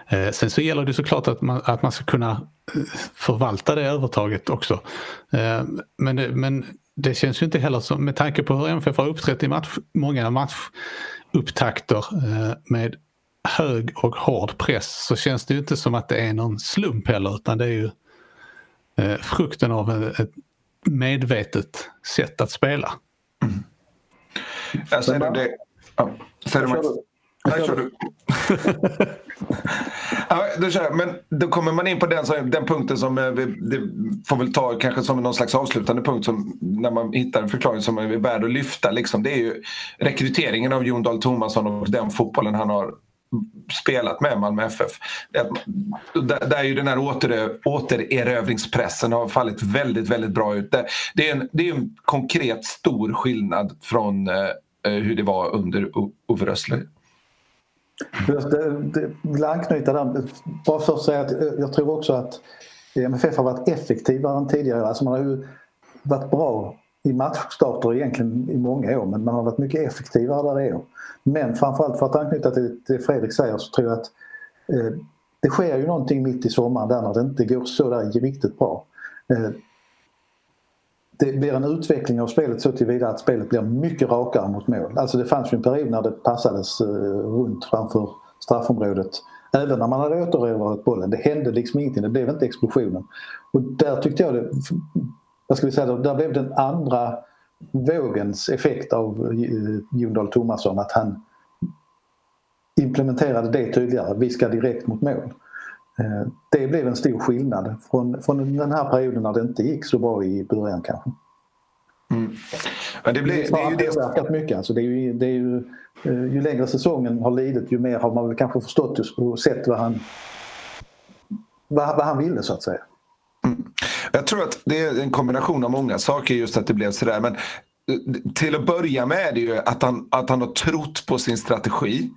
Eh, sen så gäller det såklart att man, att man ska kunna eh, förvalta det övertaget också. Eh, men, det, men det känns ju inte heller som, med tanke på hur MFF har uppträtt i match, många matchupptakter med hög och hård press så känns det ju inte som att det är någon slump heller utan det är ju frukten av ett medvetet sätt att spela. Mm. Jag säger det. Ja, där kör du. ja, då kör Men då kommer man in på den, den punkten som eh, vi det får väl ta kanske som någon slags avslutande punkt som, när man hittar en förklaring som är värd att lyfta. Liksom. Det är ju rekryteringen av Jon Dahl Tomasson och den fotbollen han har spelat med Malmö FF. Eh, där, där ju den här åter, återerövringspressen har fallit väldigt, väldigt bra ut. Det, det, är, en, det är en konkret stor skillnad från eh, eh hur det var under Ove Rössler. Jag vill anknyta där. Bara för att säga att eh, jag tror också att MFF har varit effektivare än tidigare. Alltså man har ju varit bra i matchstarter egentligen i många år men man har varit mycket effektivare där det är. Men framförallt för att anknyta till det Fredrik säger så tror jag att eh, det sker ju någonting mitt i sommaren där när det inte går så där riktigt bra. Eh, det blir en utveckling av spelet så tillvida att spelet blir mycket rakare mot mål. Alltså det fanns ju en period när det passades eh, runt framför straffområdet. Även när man hade återerövrat bollen. Det hände liksom ingenting, det blev inte explosionen. Och där tyckte jag det, vad ska vi säga, där blev den andra vågens effekt av eh, Jon Dahl Tomasson att han implementerade det tydligare. Vi ska direkt mot mål. Eh, det blev en stor skillnad från, från den här perioden när det inte gick så bra i början kanske. Mm. Men det, blir, det, är ju det påverkat mycket. Alltså det är ju, det är ju, eh, ju längre säsongen har lidit ju mer har man väl kanske förstått och sett vad han, vad, vad han ville så att säga. Mm. Jag tror att det är en kombination av många saker just att det blev sådär. Men eh, till att börja med är det ju att han, att han har trott på sin strategi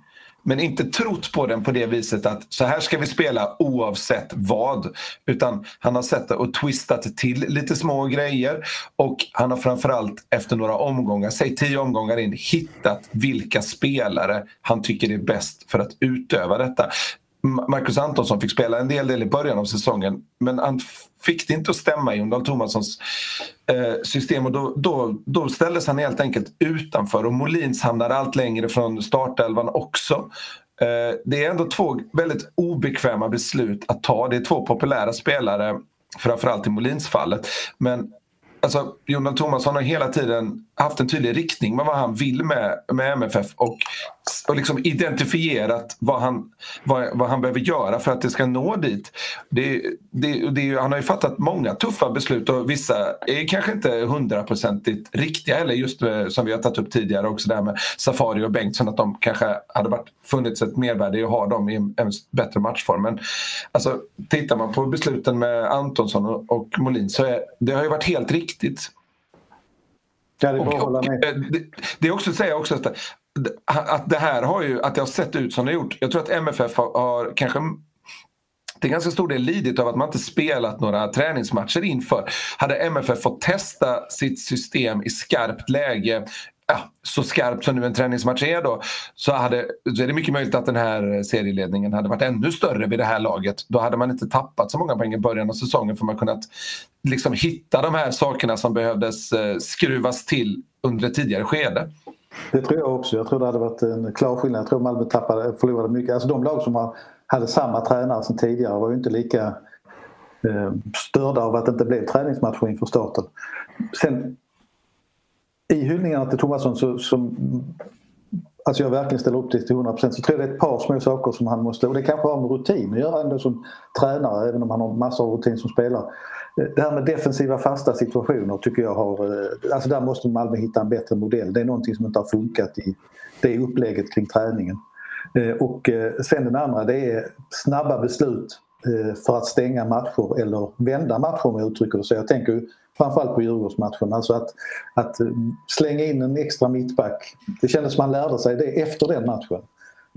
men inte trott på den på det viset att så här ska vi spela oavsett vad. Utan han har sett det och twistat till lite små grejer och han har framförallt efter några omgångar, säg tio omgångar in, hittat vilka spelare han tycker är bäst för att utöva detta. Marcus Antonsson fick spela en del del i början av säsongen men han fick det inte att stämma i Jon Thomassons Tomassons eh, system och då, då, då ställdes han helt enkelt utanför och Molins hamnade allt längre från startelvan också. Eh, det är ändå två väldigt obekväma beslut att ta. Det är två populära spelare framförallt i Molins fallet. Men alltså, Jon Thomasson har hela tiden haft en tydlig riktning med vad han vill med, med MFF och, och liksom identifierat vad han, vad, vad han behöver göra för att det ska nå dit. Det, det, det, han har ju fattat många tuffa beslut och vissa är kanske inte hundraprocentigt riktiga eller just eh, som vi har tagit upp tidigare också där med Safari och Bengtsson att de kanske hade varit, funnits ett mervärde i att ha dem i en, en bättre matchform. Men alltså, tittar man på besluten med Antonsson och, och Molin så är, det har ju varit helt riktigt. Ja, det, och, och, det, det är också att säga också att, att det här har ju, att det har sett ut som det har gjort. Jag tror att MFF har, har kanske till ganska stor del lidit av att man inte spelat några träningsmatcher inför. Hade MFF fått testa sitt system i skarpt läge ja, så skarpt som nu en träningsmatch är då så, hade, så är det mycket möjligt att den här serieledningen hade varit ännu större vid det här laget. Då hade man inte tappat så många poäng i början av säsongen för man kunnat liksom hitta de här sakerna som behövdes eh, skruvas till under ett tidigare skede. Det tror jag också. Jag tror det hade varit en klar skillnad. Jag tror Malmö tappade, förlorade mycket. Alltså de lag som hade samma tränare som tidigare var ju inte lika eh, störda av att det inte blev träningsmatcher inför starten. Sen i hyllningarna till Thomasson så, som alltså jag verkligen ställer upp till 100 så tror jag det är ett par små saker som han måste, och det kanske har med rutin att göra ändå som tränare även om han har massor av rutin som spelare. Eh, det här med defensiva fasta situationer tycker jag har, eh, alltså där måste Malmö hitta en bättre modell. Det är någonting som inte har funkat i det upplägget kring träningen. Eh, och sen den andra det är snabba beslut för att stänga matcher eller vända matcher om jag uttrycker det så. Jag tänker framförallt på Djurgårdsmatchen. Alltså att, att slänga in en extra mittback. Det kändes som man lärde sig det efter den matchen.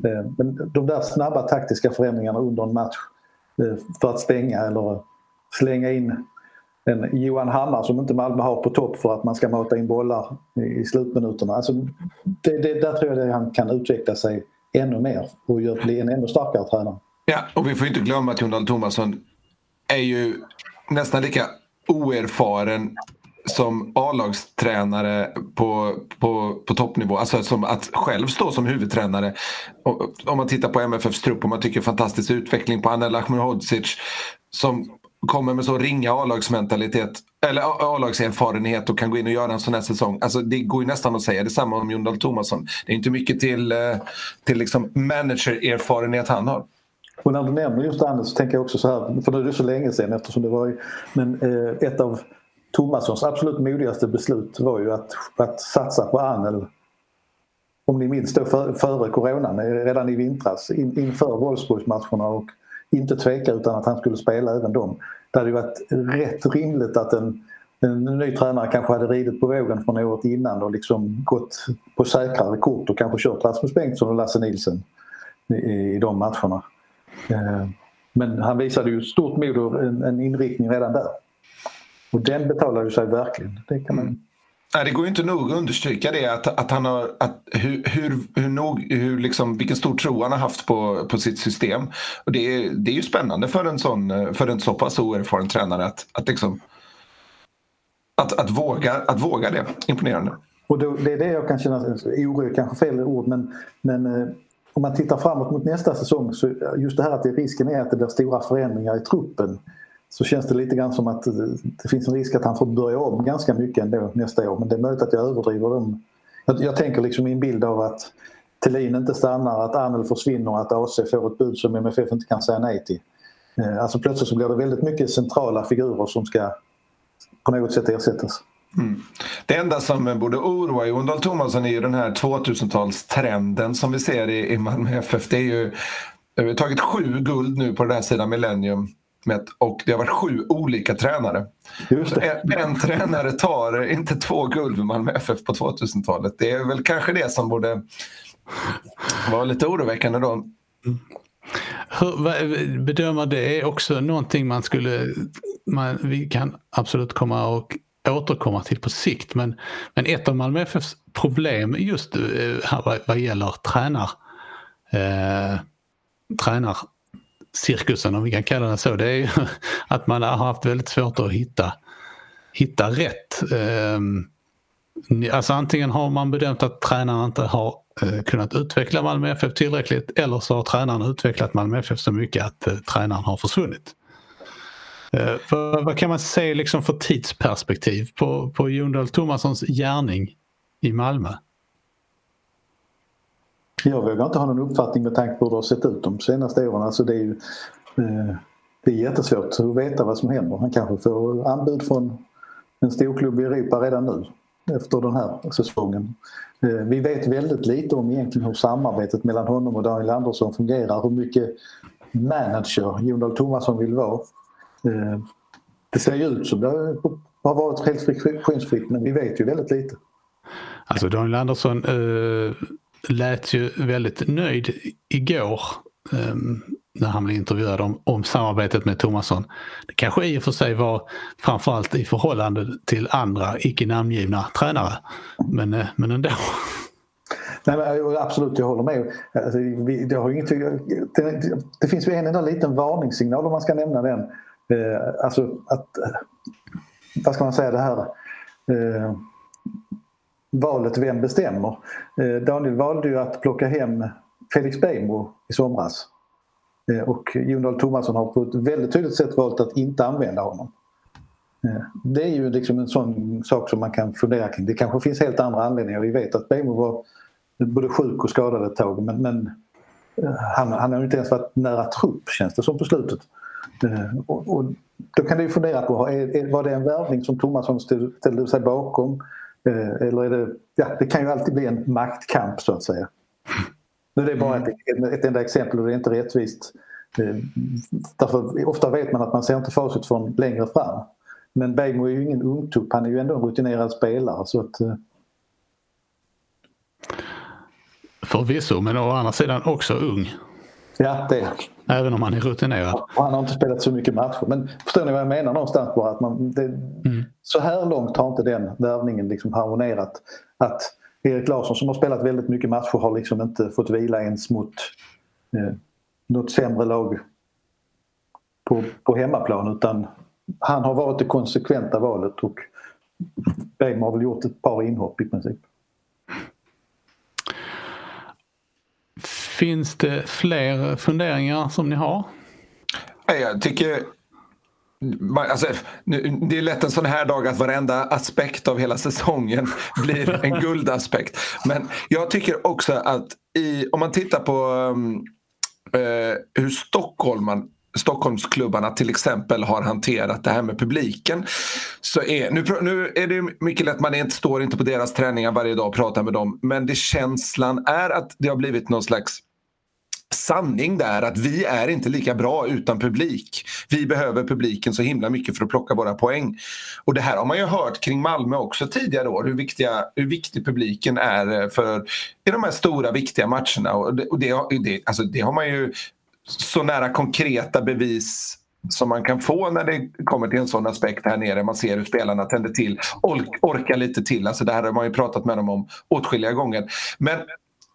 Eh, men de där snabba taktiska förändringarna under en match eh, för att stänga eller slänga in en Johan Hammar som inte Malmö har på topp för att man ska mata in bollar i slutminuterna. Alltså, det, det, där tror jag att han kan utveckla sig ännu mer och bli en ännu starkare tränare. Ja, och vi får inte glömma att Jon Dahl Tomasson är ju nästan lika oerfaren som A-lagstränare på, på, på toppnivå. Alltså som att själv stå som huvudtränare. Om man tittar på MFFs trupp och man tycker fantastisk utveckling på Anel Ahmedhodzic som kommer med så ringa A-lagsmentalitet eller A-lagserfarenhet och kan gå in och göra en sån här säsong. Alltså det går ju nästan att säga detsamma om Jon Dahl Tomasson. Det är inte mycket till, eh, till liksom manager-erfarenhet han har. Och när du nämner just Anders så tänker jag också så här, för nu är det så länge sedan eftersom det var ju, men eh, ett av Tomassons absolut modigaste beslut var ju att, att satsa på Anel om ni minns då för, före coronan, eh, redan i vintras in, inför Wolfsburgsmatcherna och inte tveka utan att han skulle spela även dem. Det hade ju varit rätt rimligt att en, en ny tränare kanske hade ridit på vågen från året innan och liksom gått på säkrare kort och kanske kört Rasmus Bengtsson och Lasse Nilsson i, i de matcherna. Eh, men han visade ju stort mod och en, inriktning redan där. Och den betalar ju sig verkligen. Det kan man Nej, det går ju inte nog att understryka det att, att han har, att hur, hur, hur, nog, hur liksom, vilken stor tro han har haft på, på sitt system. Och det, är, det är ju spännande för en, sån, för en så pass oerfaren tränare att, att, liksom, att, att, våga, att våga det. Imponerande. Och då, det är det jag kan känna, oro kanske fel ord, men, men eh, om man tittar framåt mot nästa säsong så just det här att det, risken är att det blir stora förändringar i truppen så känns det lite grann som att eh, det finns en risk att han får börja om ganska mycket ändå nästa år. Men det är möjligt att jag överdriver dem. Jag, jag tänker liksom i en bild av att Thelin inte stannar, att Arnel försvinner att AC får ett bud som MFF inte kan säga nej till. Eh, alltså plötsligt så blir det väldigt mycket centrala figurer som ska på något sätt ersättas. Mm. Det enda som borde oroa Jon Dahl Tomasson är ju den här 2000-talstrenden som vi ser i, i Malmö FF. Det är ju, vi har tagit sju guld nu på den här sidan Millennium och det har varit sju olika tränare. En, en, tränare tar inte två guld med Malmö FF på 2000-talet. Det är väl kanske det som borde vara lite oroväckande då. Hur, bedömer det är också någonting man skulle, man, vi kan absolut komma och återkomma till på sikt men, men ett av Malmö FFs problem just eh, här vad, vad gäller tränar, eh, tränarcirkusen, om vi kan kalla den så, det är ju (laughs) att man har haft väldigt svårt att hitta, hitta rätt. Eh, alltså antingen har man bedömt att tränaren inte har eh, kunnat utveckla Malmö FF tillräckligt eller så har tränaren utvecklat Malmö FF så mycket att eh, tränaren har försvunnit. Eh, för, vad kan man se liksom för tidsperspektiv på, på Jon Dahl Tomassons gärning i Malmö? Jag vågar inte ha någon uppfattning med tanke på hur det har sett ut de senaste åren. Alltså det, är ju, eh, det är jättesvårt att veta vad som händer. Han kanske får anbud från en storklubb i Europa redan nu efter den här säsongen. Eh, vi vet väldigt lite om egentligen hur samarbetet mellan honom och Daniel Andersson fungerar. Hur mycket manager Jon Dahl Tomasson vill vara. Eh, det ser ju ut som det har varit helt friktionsfritt men vi vet ju väldigt lite. Alltså Daniel Andersson eh, lät ju väldigt nöjd igår um, när han blev intervjuad om, om samarbetet med Thomasson. Det kanske i och för sig var framförallt i förhållande till andra icke namngivna tränare. Men, eh, men ändå. Nej, men absolut, jag håller med. Alltså, vi, det, har inget, det, det finns ju en enda liten varningssignal om man ska nämna den. Eh, alltså att, eh, vad ska man säga det här. Eh, valet Vem bestämmer? Eh, Daniel valde ju att plocka hem Felix Beijmo i somras. Eh, och Jon Dahl Tomasson har på ett väldigt tydligt sätt valt att inte använda honom. Eh, det är ju liksom en sån sak som man kan fundera kring. Det kanske finns helt andra anledningar. Vi vet att Beijmo var både sjuk och skadad ett tag men, men eh, han, han har inte ens varit nära trupp känns det som på slutet. Och, och då kan du fundera på, var det en värvning som Tomasson ställde sig bakom? Eh, eller är det, ja, det kan ju alltid bli en maktkamp så att säga. Nu är det bara ett, ett enda exempel och det är inte rättvist. Eh, därför ofta vet man att man ser inte facit från längre fram. Men Beijmo är ju ingen ungtupp, han är ju ändå en rutinerad spelare. Så att, eh, Förvisso, men å andra sidan också ung. Ja, det är Även om han är rutinerad. Han har inte spelat så mycket matcher. Men förstår ni vad jag menar någonstans? Bara att man, det, mm. Så här långt har inte den värvningen liksom harmonerat. Att Erik Larsson som har spelat väldigt mycket matcher har liksom inte fått vila ens mot eh, något sämre lag på, på hemmaplan utan han har varit det konsekventa valet och Beijmo har väl gjort ett par inhopp i princip. Finns det fler funderingar som ni har? Jag tycker Alltså, det är lätt en sån här dag att varenda aspekt av hela säsongen (laughs) blir en guldaspekt. Men jag tycker också att i, om man tittar på um, uh, hur Stockholm Stockholmsklubbarna till exempel har hanterat det här med publiken. Så är, nu, nu är det mycket lätt, man inte, står inte på deras träningar varje dag och pratar med dem. Men det känslan är att det har blivit någon slags sanning där att vi är inte lika bra utan publik. Vi behöver publiken så himla mycket för att plocka våra poäng. Och det här har man ju hört kring Malmö också tidigare år, hur, viktiga, hur viktig publiken är eh, för i de här stora viktiga matcherna. Och det, och det, det, alltså det har man ju så nära konkreta bevis som man kan få när det kommer till en sån aspekt här nere. Man ser hur spelarna tänder till, orkar lite till. Alltså det här har man ju pratat med dem om åtskilliga gånger. Men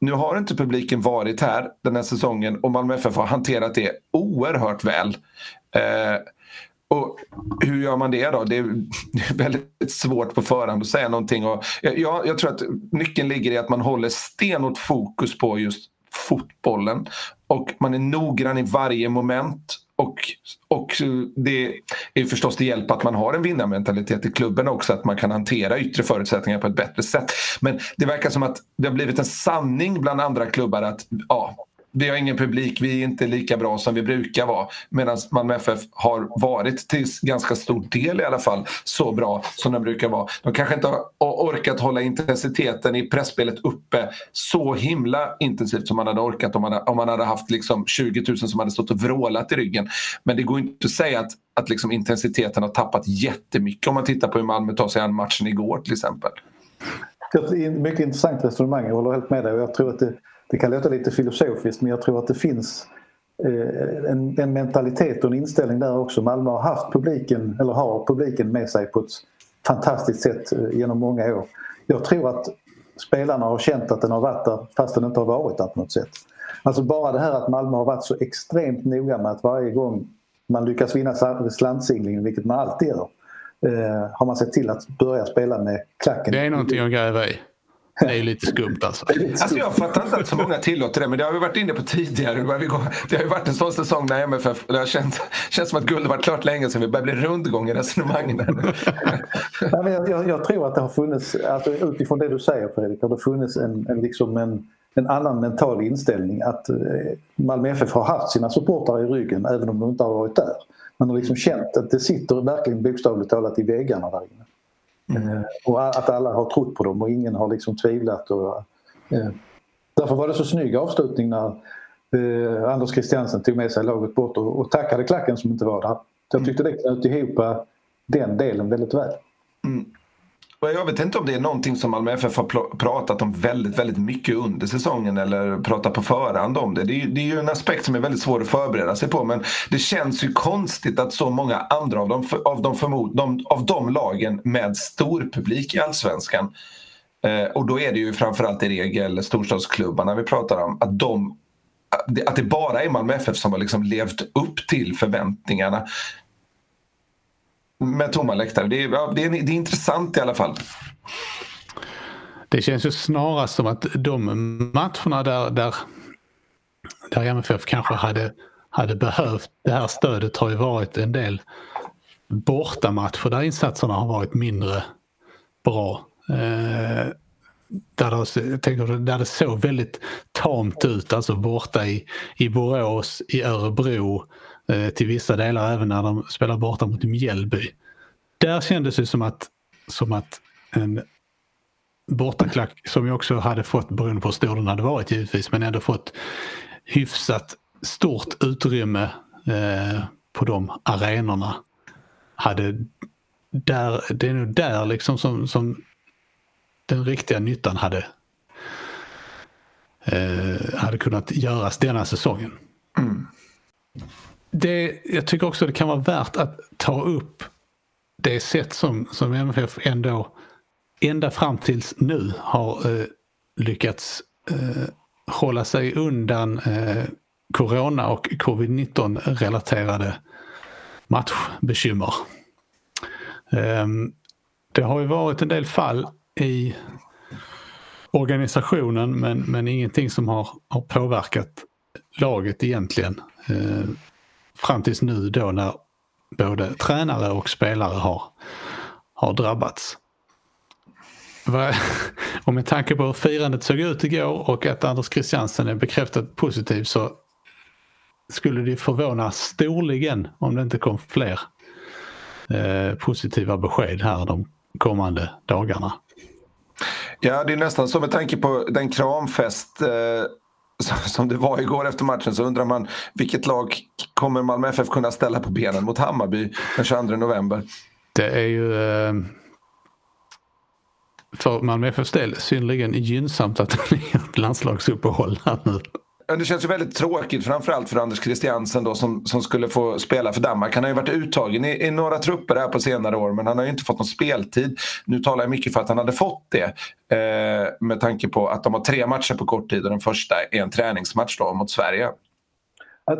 nu har inte publiken varit här den här säsongen och Malmö FF har hanterat det oerhört väl. Eh, och hur gör man det då? Det är (laughs) väldigt svårt på förhand att säga någonting. Och jag, jag tror att nyckeln ligger i att man håller stenhårt fokus på just fotbollen. Och man är noggrann i varje moment. Och, och det är förstås till hjälp att man har en vinnarmentalitet i klubben också, att man kan hantera yttre förutsättningar på ett bättre sätt. Men det verkar som att det har blivit en sanning bland andra klubbar att ja, vi har ingen publik, vi är inte lika bra som vi brukar vara. Medan Malmö FF har varit till ganska stor del i alla fall så bra som de brukar vara. De kanske inte har orkat hålla intensiteten i pressspelet uppe så himla intensivt som man hade orkat om man, om man hade haft liksom 20 000 som hade stått och vrålat i ryggen. Men det går inte att säga att, att liksom intensiteten har tappat jättemycket om man tittar på hur Malmö tar sig an matchen igår till exempel. Mycket intressant resonemang, jag håller helt med dig. Jag tror att det det kan låta lite filosofiskt men jag tror att det finns eh, en, en, mentalitet och en inställning där också. Malmö har haft publiken, eller har publiken med sig på ett fantastiskt sätt eh, genom många år. Jag tror att spelarna har känt att den har varit där fast den inte har varit där på något sätt. Alltså bara det här att Malmö har varit så extremt noga med att varje gång man lyckas vinna slantsinglingen, vilket man alltid gör, eh, har man sett till att börja spela med klacken. Det är någonting att gräva i. Det är lite skumt alltså. (laughs) alltså jag fattar inte att så många tillåter det, men det har vi varit inne på tidigare. Det har ju varit en sån säsong när MFF, det har känts, känns som att guld varit klart länge sedan. Vi börjar bli rundgång i resonemangen. (laughs) ja, men jag, jag, jag, tror att det har funnits, alltså utifrån det du säger Fredrik, har det funnits en, en, liksom en, en annan mental inställning. Att eh, Malmö FF har haft sina supportrar i ryggen även om de inte har varit där. Man har liksom känt att det sitter verkligen bokstavligt talat i väggarna där inne. Mm. Och att alla har trott på dem och ingen har liksom tvivlat. Och, eh, därför var det så snygg avslutning när eh, Anders Christiansen tog med sig laget bort och, tackade klacken som inte var där. Jag tyckte det knöt ihop den delen väldigt väl. Mm. Jag vet inte om det är någonting som Malmö FF har pratat om väldigt, väldigt mycket under säsongen eller pratat på förhand om det. Det är, det är ju en aspekt som är väldigt svår att förbereda sig på men det känns ju konstigt att så många andra av de, av de, förmod, de, av de lagen med stor publik i allsvenskan eh, och då är det ju framförallt i regel storstadsklubbarna vi pratar om, att de att det bara är Malmö FF som har liksom levt upp till förväntningarna med tomma läktare. Det är, ja, det, är, det är intressant i alla fall. Det känns ju snarast som att de matcherna där, där, där MFF kanske hade, hade behövt det här stödet har ju varit en del bortamatcher där insatserna har varit mindre bra. Eh, där, det, tänker, där det såg väldigt tamt ut, alltså borta i, i Borås, i Örebro, Eh, till vissa delar även när de spelar borta mot Mjällby. Där kändes det som att, som att en bortaklack som jag också hade fått, beroende på hur stor den hade varit givetvis, men ändå fått hyfsat stort utrymme eh, på de arenorna. Hade där, det är nog där liksom som, som den riktiga nyttan hade, eh, hade kunnat göras denna säsongen. Mm det, jag tycker också det kan vara värt att ta upp det sätt som, som MFF ändå ända fram tills nu har eh, lyckats eh, hålla sig undan eh, corona och covid-19 relaterade matchbekymmer. Um, det har ju varit en del fall i organisationen men, men ingenting som har, har påverkat laget egentligen. Ehm, Fram tills nu då när både tränare och spelare har, har drabbats. (laughs) Och med tanke på hur firandet såg ut igår och att Anders Christiansen är bekräftat positiv så skulle det förvåna storligen om det inte kom fler eh, positiva besked här de kommande dagarna. Ja, det är nästan så med tanke på den kramfest eh, som det var igår efter matchen så undrar man vilket lag kommer Malmö FF kunna ställa på benen mot Hammarby den 22 november? Det är ju eh, för Malmö FFs del synnerligen gynnsamt att (laughs) det är ett landslagsuppehåll här nu. Det känns ju väldigt tråkigt framförallt för Anders Christiansen då, som, som skulle få spela för Danmark. Han har ju varit uttagen i, i några trupper här på senare år men han har ju inte fått någon speltid. Nu talar jag mycket för att han hade fått det eh, med tanke på att de har tre matcher på kort tid och den första är en träningsmatch då mot Sverige.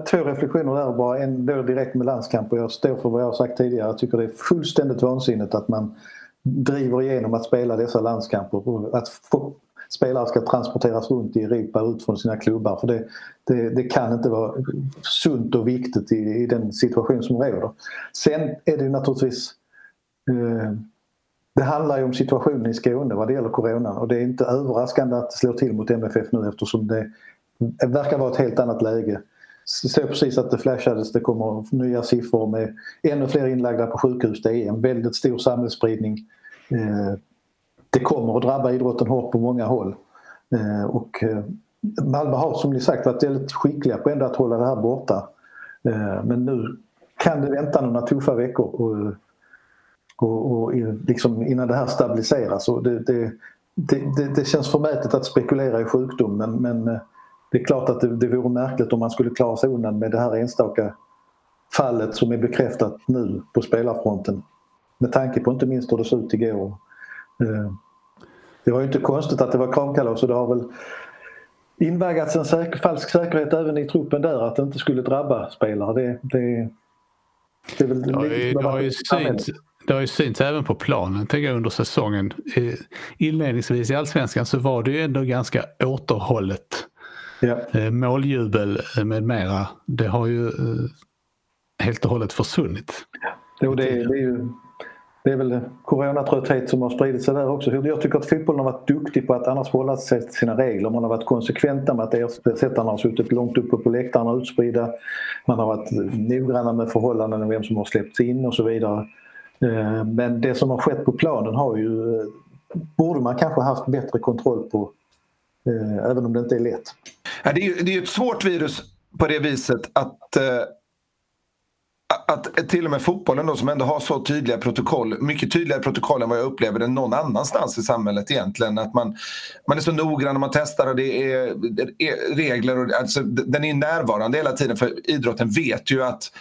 Två reflektioner där bara. En då direkt med landskamp och jag står för vad jag har sagt tidigare. Jag tycker det är fullständigt vansinnigt att man driver igenom att spela dessa landskamper. Att spelare ska transporteras runt i Europa ut från sina klubbar. För det, det, det kan inte vara sunt och viktigt i, i, den situation som råder. Sen är det naturligtvis eh, det handlar ju om situationen i Skåne vad det gäller Corona och det är inte överraskande att det slår till mot MFF nu eftersom det verkar vara ett helt annat läge. Jag såg precis att det flashades, det kommer nya siffror med ännu fler inlagda på sjukhus. Det är en väldigt stor samhällsspridning. Eh, det kommer att drabba idrotten hårt på många håll. Eh, och eh, Malmö har som ni sagt varit väldigt skickliga på ändå att hålla det här borta. Eh, men nu kan det vänta några tuffa veckor och, och, och liksom innan det här stabiliseras. Och det, det, det, det, känns förmätet att spekulera i sjukdom men, men det är klart att det, det vore märkligt om man skulle klara sig undan med det här enstaka fallet som är bekräftat nu på spelarfronten. Med tanke på inte minst hur det såg ut igår. Det var ju inte konstigt att det var kramkalas och det har väl invaggats en säker, falsk säkerhet även i truppen där att det inte skulle drabba spelare. Det, det, det, är väl det, har ju, det, har ju synts, det har ju synts även på planen tänker jag, under säsongen. Inledningsvis i allsvenskan så var det ju ändå ganska återhållet. Ja. Eh, måljubel med mera. Det har ju eh, helt och hållet försvunnit. Jo, det, det är ju det är väl coronatrötthet som har spridit sig där också. Jag tycker att fotbollen har varit duktig på att annars hålla sig till sina regler. Man har varit konsekventa med att ersättarna har suttit långt uppe på läktarna utspridda. Man har varit noggranna med förhållanden och vem som har släppts in och så vidare. Eh, men det som har skett på planen har ju, eh, borde man kanske haft bättre kontroll på eh, även om det inte är lätt. det är ju ett svårt virus på det viset att att till och med fotbollen då som ändå har så tydliga protokoll, mycket tydligare protokoll än vad jag upplever det någon annanstans i samhället egentligen. Att man, man är så noggrann när man testar och det är, det är regler. Och, alltså, den är närvarande hela tiden för idrotten vet ju att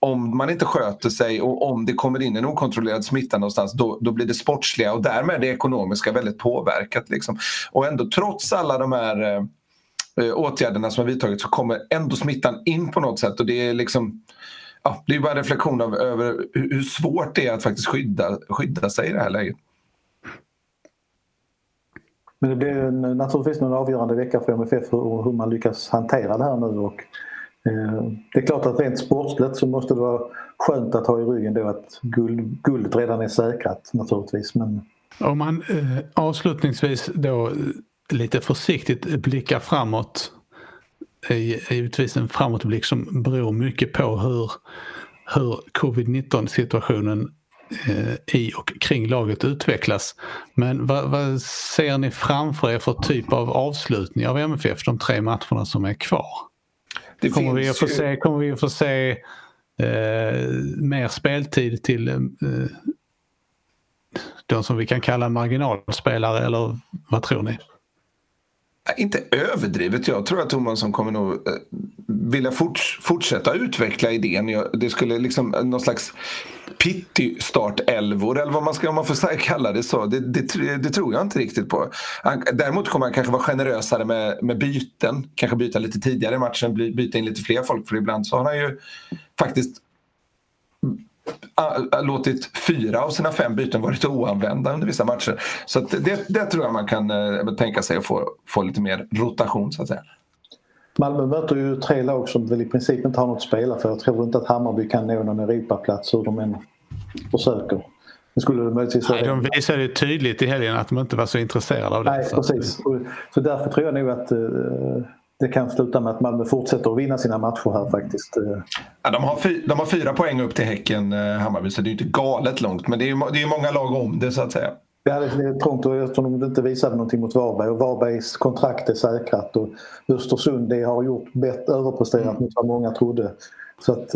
om man inte sköter sig och om det kommer in en okontrollerad smitta någonstans då, då blir det sportsliga och därmed det ekonomiska väldigt påverkat. Liksom. Och ändå trots alla de här eh, åtgärderna som har vidtagits så kommer ändå smittan in på något sätt och det är liksom ja, det är bara en reflektion av, över hur svårt det är att faktiskt skydda, skydda sig i det här läget. Men det blir naturligtvis en avgörande vecka för MFF hur, hur man lyckas hantera det här nu. Och, eh, det är klart att rent sportsligt så måste det vara skönt att ha i ryggen då att guld, guldet redan är säkrat naturligtvis. Men... Om man eh, avslutningsvis då lite försiktigt blickar framåt är givetvis en framåtblick som beror mycket på hur, hur covid-19 situationen eh, i och kring laget utvecklas. Men vad, vad, ser ni framför er för typ av avslutning av MFF de tre matcherna som är kvar? Det kommer, vi att få se, kommer vi att få se eh, mer speltid till eh, de som vi kan kalla marginalspelare eller vad tror ni? Äh, inte överdrivet. Jag tror att Tomasson kommer nog äh, vilja forts fortsätta utveckla idén. Det skulle liksom äh, någon slags pitty startelvor eller vad man ska om man får kalla det så. Det, det, det, tror jag inte riktigt på. Däremot kommer han kanske vara generösare med, med byten. Kanske byta lite tidigare i matchen, byta in lite fler folk för ibland så har han ju faktiskt låtit fyra av sina fem byten varit oanvända under vissa matcher. Så det, det tror jag man kan eh, tänka sig att få, få lite mer rotation så att säga. Malmö möter ju tre lag som väl i princip inte har något att spela för. Jag tror inte att Hammarby kan nå någon Europaplats hur de än försöker. Det skulle möjligtvis Nej, de visade ju tydligt i helgen att de inte var så intresserade av det. Nej, precis. Så, så därför tror jag nog att uh, det kan sluta med att Malmö fortsätter att vinna sina matcher här faktiskt. Ja, de, har fy, de har fyra poäng upp till Häcken, Hammarby, så det är inte galet långt. Men det är, det är många lag om det så att säga. Ja, det är trångt eftersom de inte visade någonting mot Varberg och Varbergs kontrakt är säkrat och Östersund det har gjort bättre, överpresterat mm. mot vad många trodde. Så att,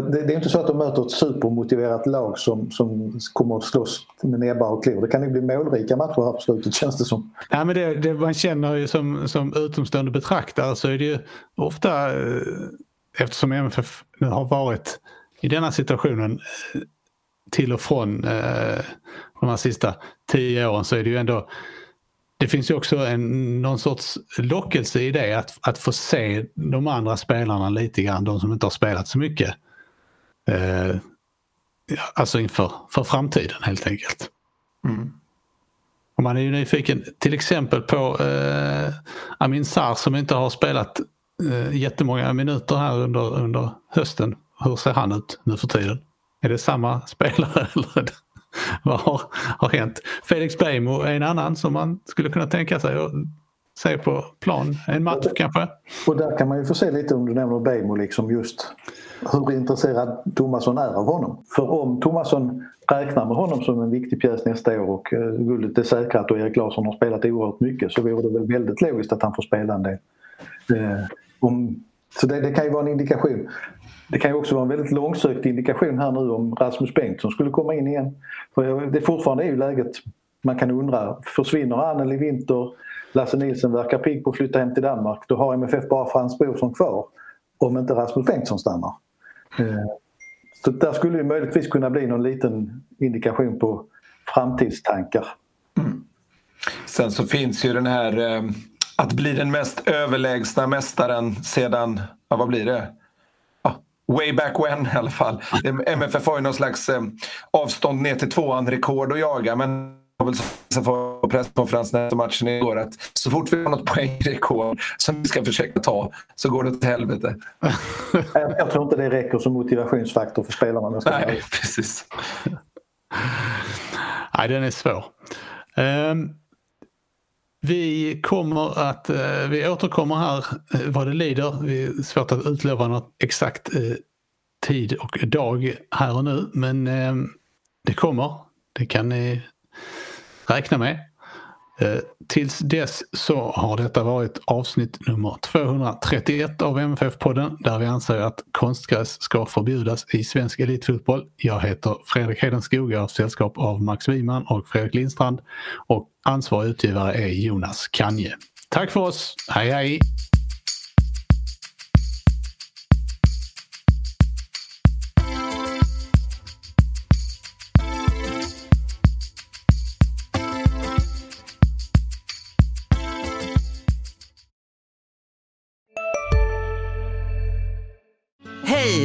det, är inte så att de möter ett supermotiverat lag som, som kommer att slåss med näbbar och klor. Det kan ju bli målrika matcher här på slutet känns det som. Ja, men det, det man känner ju som, som utomstående betraktare så är det ju ofta eh, eftersom MFF nu har varit i denna situationen eh, till och från eh, de här sista tio åren så är det ju ändå det finns ju också en, någon sorts lockelse i det att, att få se de andra spelarna lite grann, de som inte har spelat så mycket. Eh, alltså inför för framtiden helt enkelt. Mm. Och man är ju nyfiken till exempel på eh, Amin Sar som inte har spelat eh, jättemånga minuter här under, under hösten. Hur ser han ut nu för tiden? Är det samma (laughs) spelare eller vad har, har hänt? Felix Beijmo är en annan som man skulle kunna tänka sig att se på plan en match kanske. Och där kan man ju få se lite om du nämner Beijmo liksom just hur intresserad Tomasson är av honom. För om Tomasson räknar med honom som en viktig pjäs nästa år och uh, guldet är säkrat och Erik Larsson har spelat oerhört mycket så vore det väl väldigt logiskt att han får spela en del. Uh, om, så det, det, kan ju vara en indikation. Det kan ju också vara en väldigt långsökt indikation här nu om Rasmus Bengtsson skulle komma in igen. För det fortfarande är ju läget, man kan undra, försvinner Annel i vinter, Lasse Nilsson verkar pigg på att flytta hem till Danmark, då har MFF bara Frans Brorsson kvar om inte Rasmus Bengtsson stannar. Eh, så där skulle det möjligtvis kunna bli någon liten indikation på framtidstankar. Mm. Sen så finns ju den här eh, att bli den mest överlägsna mästaren sedan, ja, vad blir det? way back when i alla fall. MFF har ju någon slags eh, avstånd ner till tvåan rekord att jaga men jag väl som på presskonferensen efter matchen igår att så fort vi har något poängrekord som vi ska försöka ta så går det åt helvete. jag, (laughs) jag tror inte det räcker som motivationsfaktor för spelarna. Nej, precis. (laughs) Nej, den är svår. Um, vi kommer att, uh, vi återkommer här uh, vad det lider. Det är svårt att utlova något exakt uh, tid och dag här och nu men ehm, det kommer. Det kan ni räkna med. Eh, tills dess så har detta varit avsnitt nummer 231 av MFF-podden där vi anser att konstgräs ska förbjudas i svensk elitfotboll. Jag heter Fredrik Hedenskog, jag har sällskap av Max Wiman och Fredrik Lindstrand och ansvarig utgivare är Jonas Kanje. Tack för oss, hej hej!